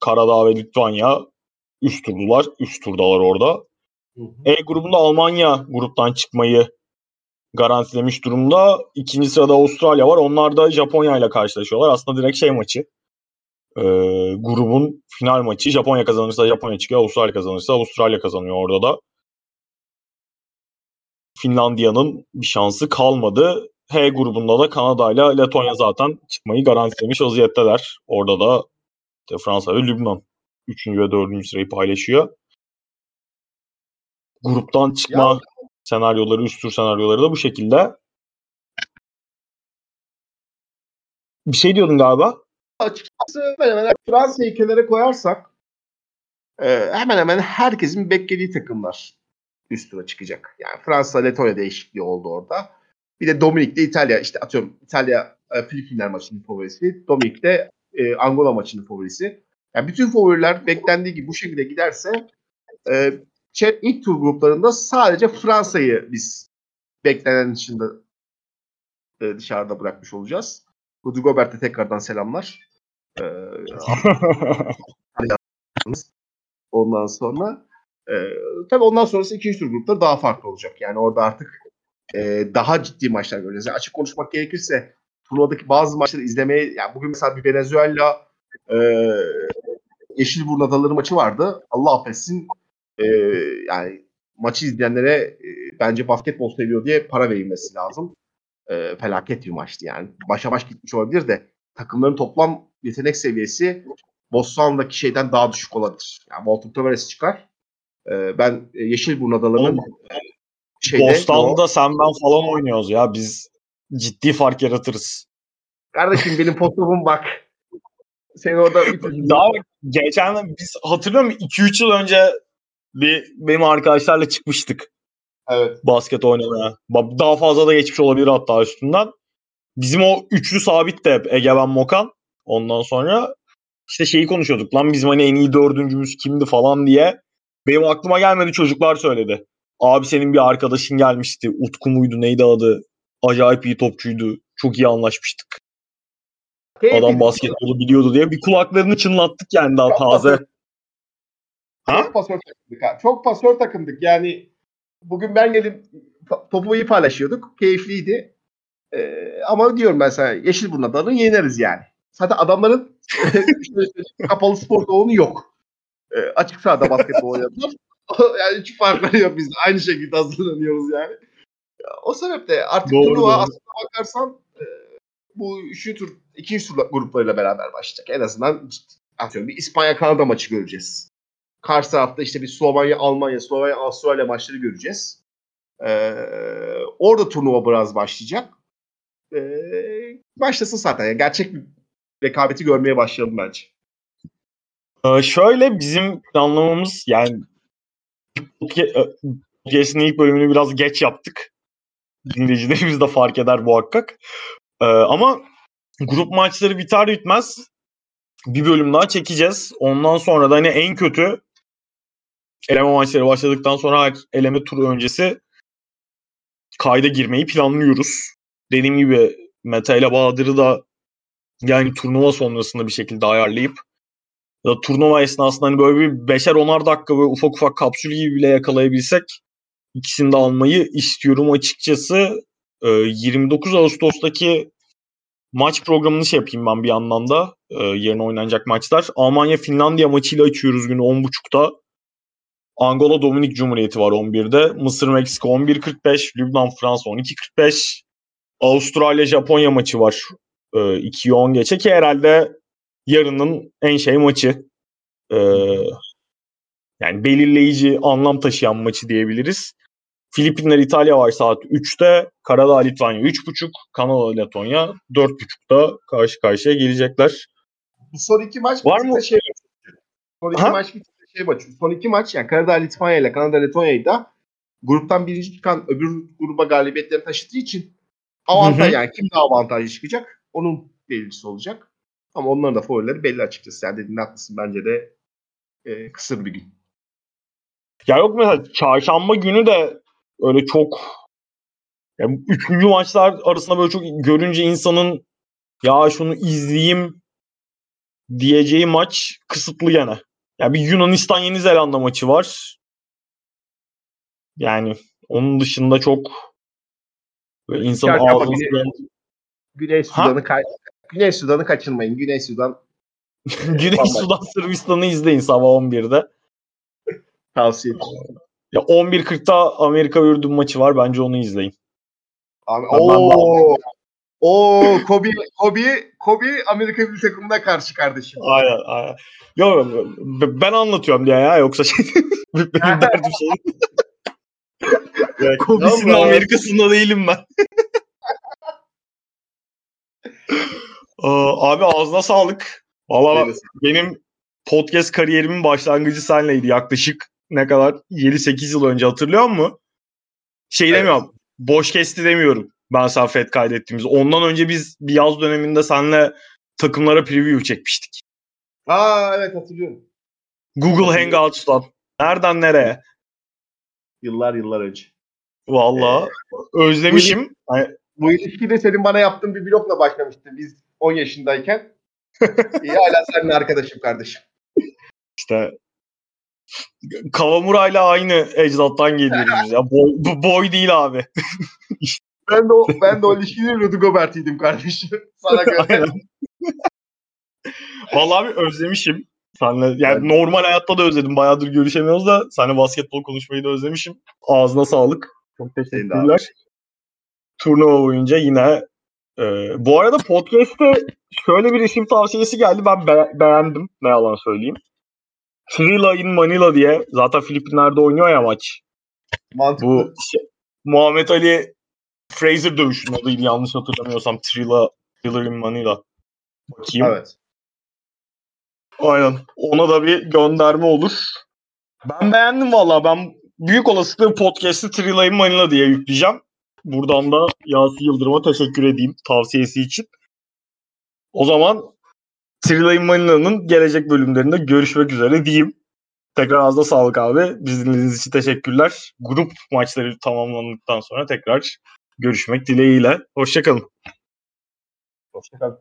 Karadağ ve Litvanya üst turdular. Üst turdalar orada. Hı hı. E grubunda Almanya gruptan çıkmayı garantilemiş durumda. İkinci sırada Avustralya var. Onlar da Japonya ile karşılaşıyorlar. Aslında direkt şey maçı. Ee, grubun final maçı. Japonya kazanırsa Japonya çıkıyor. Avustralya kazanırsa Avustralya kazanıyor orada da. Finlandiya'nın bir şansı kalmadı. H grubunda da Kanada ile Letonya zaten çıkmayı garantilemiş vaziyetteler. Orada da işte Fransa ve Lübnan 3. ve 4. sırayı paylaşıyor. Gruptan çıkma Ya- senaryoları, üst tur senaryoları da bu şekilde. Bir şey diyordun galiba. Açıkçası hemen hemen Fransa'yı kenara koyarsak e, hemen hemen herkesin beklediği takımlar üst tura çıkacak. Yani Fransa Letonya değişikliği oldu orada. Bir de Dominik'te İtalya işte atıyorum İtalya e, Filipinler maçının favorisi. Dominik'te e, Angola maçının favorisi. Yani bütün favoriler beklendiği gibi bu şekilde giderse e, ilk tur gruplarında sadece Fransa'yı biz beklenen dışında e, dışarıda bırakmış olacağız. Rudy Gobert'e tekrardan selamlar. E, ondan sonra e, tabii ondan sonrası ikinci tur grupları daha farklı olacak. Yani orada artık e, daha ciddi maçlar göreceğiz. Yani açık konuşmak gerekirse turnuvadaki bazı maçları izlemeye yani bugün mesela bir Venezuela e, Yeşilburnu Adaları maçı vardı. Allah affetsin e, yani maçı izleyenlere e, bence basketbol seviyor diye para verilmesi lazım. E, felaket bir maçtı yani. Başa baş gitmiş olabilir de takımların toplam yetenek seviyesi Botswana'daki şeyden daha düşük olabilir. Yani Walter Tavares çıkar. E, ben Yeşilburnu Adaları'nın şeyde Bostan'da sen ben falan oynuyoruz ya. Biz ciddi fark yaratırız. Kardeşim benim postopum bak. Seni orada. Daha geçen biz hatırlıyor musun? 2-3 yıl önce bir benim arkadaşlarla çıkmıştık Evet. basket oynamaya. Daha fazla da geçmiş olabilir hatta üstünden. Bizim o üçlü sabit de hep Egemen Mokan. Ondan sonra işte şeyi konuşuyorduk. Lan bizim hani en iyi dördüncümüz kimdi falan diye. Benim aklıma gelmedi çocuklar söyledi. Abi senin bir arkadaşın gelmişti. Utku muydu neydi adı? Acayip iyi topçuydu. Çok iyi anlaşmıştık. Adam basketbolu biliyordu diye bir kulaklarını çınlattık yani daha taze. Ha? Çok pasör takımdık. ha. Çok pasör takımdık. Yani bugün ben gelip to- topu iyi paylaşıyorduk. Keyifliydi. Ee, ama diyorum ben sana Yeşilburnu Adaları'nı yeneriz yani. Zaten adamların kapalı spor salonu yok. Ee, açık sahada basketbol oynadılar. yani hiç farkları yok biz. Aynı şekilde hazırlanıyoruz yani. Ya, O sebeple artık Doğru, turnuva doğru. aslına bakarsan e, bu üçüncü tur, ikinci tur gruplarıyla beraber başlayacak. En azından atıyorum bir İspanya-Kanada maçı göreceğiz. Karşı tarafta işte bir Slovenya-Almanya, Slovenya-Avustralya maçları göreceğiz. Ee, orada turnuva biraz başlayacak. Ee, başlasın zaten. Yani gerçek bir rekabeti görmeye başlayalım bence. Ee, şöyle bizim planlamamız yani podcast'in ilk bölümünü biraz geç yaptık. Dinleyicilerimiz de fark eder muhakkak. Ee, ama grup maçları biter bitmez bir bölüm daha çekeceğiz. Ondan sonra da hani en kötü eleme maçları başladıktan sonra eleme turu öncesi kayda girmeyi planlıyoruz. Dediğim gibi Meta ile Bahadır'ı da yani turnuva sonrasında bir şekilde ayarlayıp ya turnuva esnasında hani böyle bir beşer onar dakika böyle ufak ufak kapsül gibi bile yakalayabilsek ikisini de almayı istiyorum açıkçası. Ee, 29 Ağustos'taki maç programını şey yapayım ben bir yandan da. Ee, yarın oynanacak maçlar. Almanya-Finlandiya maçıyla açıyoruz günü 10.30'da. Angola Dominik Cumhuriyeti var 11'de. Mısır Meksika 11.45. Lübnan Fransa 12.45. Avustralya Japonya maçı var. Ee, 2'yi 10 geçe ki herhalde yarının en şey maçı. Ee, yani belirleyici anlam taşıyan maçı diyebiliriz. Filipinler İtalya var saat 3'te. Karadağ Litvanya 3.30. Kanada Letonya 4.30'da karşı karşıya gelecekler. Bu son iki maç Var mı? Şey, son iki Ha? maç bittiğinde şey maçı. Son iki maç yani Kanada Litvanya ile Kanada Letonya'yı da gruptan birinci çıkan öbür gruba galibiyetlerini taşıdığı için avantaj yani kim daha avantajlı çıkacak onun belirlisi olacak. Ama onların da favorileri belli açıkçası. Sen dediğin haklısın bence de e, kısır bir gün. Ya yok mesela çarşamba günü de öyle çok yani üçüncü maçlar arasında böyle çok görünce insanın ya şunu izleyeyim diyeceği maç kısıtlı gene. Ya bir Yunanistan Yeni Zelanda maçı var. Yani onun dışında çok böyle insan ağzını Güney? Sudan'ı ka- Güney Sudan'ı kaçırmayın. Güney Sudan Güney. Sudan Sırbistan'ı izleyin sabah 11'de. tavsiye ederim. Ya 11.40'da Amerika Ürdün maçı var. Bence onu izleyin. Abi, ooo. Oo, Kobe, Kobe, Kobe Amerika bir takımına karşı kardeşim. Aynen, aynen. Yok ben anlatıyorum diye ya yoksa şey benim derdim şey. Kobe'sinin. Amerika'sında değilim ben. Aa, abi ağzına sağlık. Valla benim podcast kariyerimin başlangıcı senleydi yaklaşık ne kadar 7-8 yıl önce hatırlıyor musun? Şey Evet. demiyorum. Boş kesti demiyorum. Ben sen kaydettiğimiz. Ondan önce biz bir yaz döneminde senle takımlara preview çekmiştik. Aa evet hatırlıyorum. Google Hangouts'tan. Nereden nereye? Yıllar yıllar önce. Vallahi özlemişim. Ay, Bu ilişki de senin bana yaptığın bir blogla başlamıştı. Biz 10 yaşındayken. İyi hala seninle arkadaşım kardeşim. işte Kavamura'yla aynı ecdattan geliyoruz ya. Boy, bu boy değil abi. Ben de o, ben de o ilişkinin Rudy Gobert'iydim kardeşim. Sana göre. Vallahi abi özlemişim. Senle, yani Ben- normal hayatta da özledim. Bayağıdır görüşemiyoruz da seninle basketbol konuşmayı da özlemişim. Ağzına sağlık. Çok teşekkürler. Turnuva boyunca yine e, bu arada podcast'te şöyle bir isim tavsiyesi geldi. Ben be- beğendim. Ne yalan söyleyeyim. Trilla in Manila diye. Zaten Filipinler'de oynuyor ya maç. Mantıklı. Bu şey, Muhammed Ali Fraser dövüşünün adıydı yanlış hatırlamıyorsam. Trilla, Thriller in Manila. Bakayım. Evet. Aynen. Ona da bir gönderme olur. Ben beğendim valla. Ben büyük olasılıkla podcast'ı Trilay Manila diye yükleyeceğim. Buradan da Yasi Yıldırım'a teşekkür edeyim tavsiyesi için. O zaman Trilay Manila'nın gelecek bölümlerinde görüşmek üzere diyeyim. Tekrar ağzına sağlık abi. Bizi dinlediğiniz için teşekkürler. Grup maçları tamamlandıktan sonra tekrar görüşmek dileğiyle. Hoşçakalın. Hoşçakalın.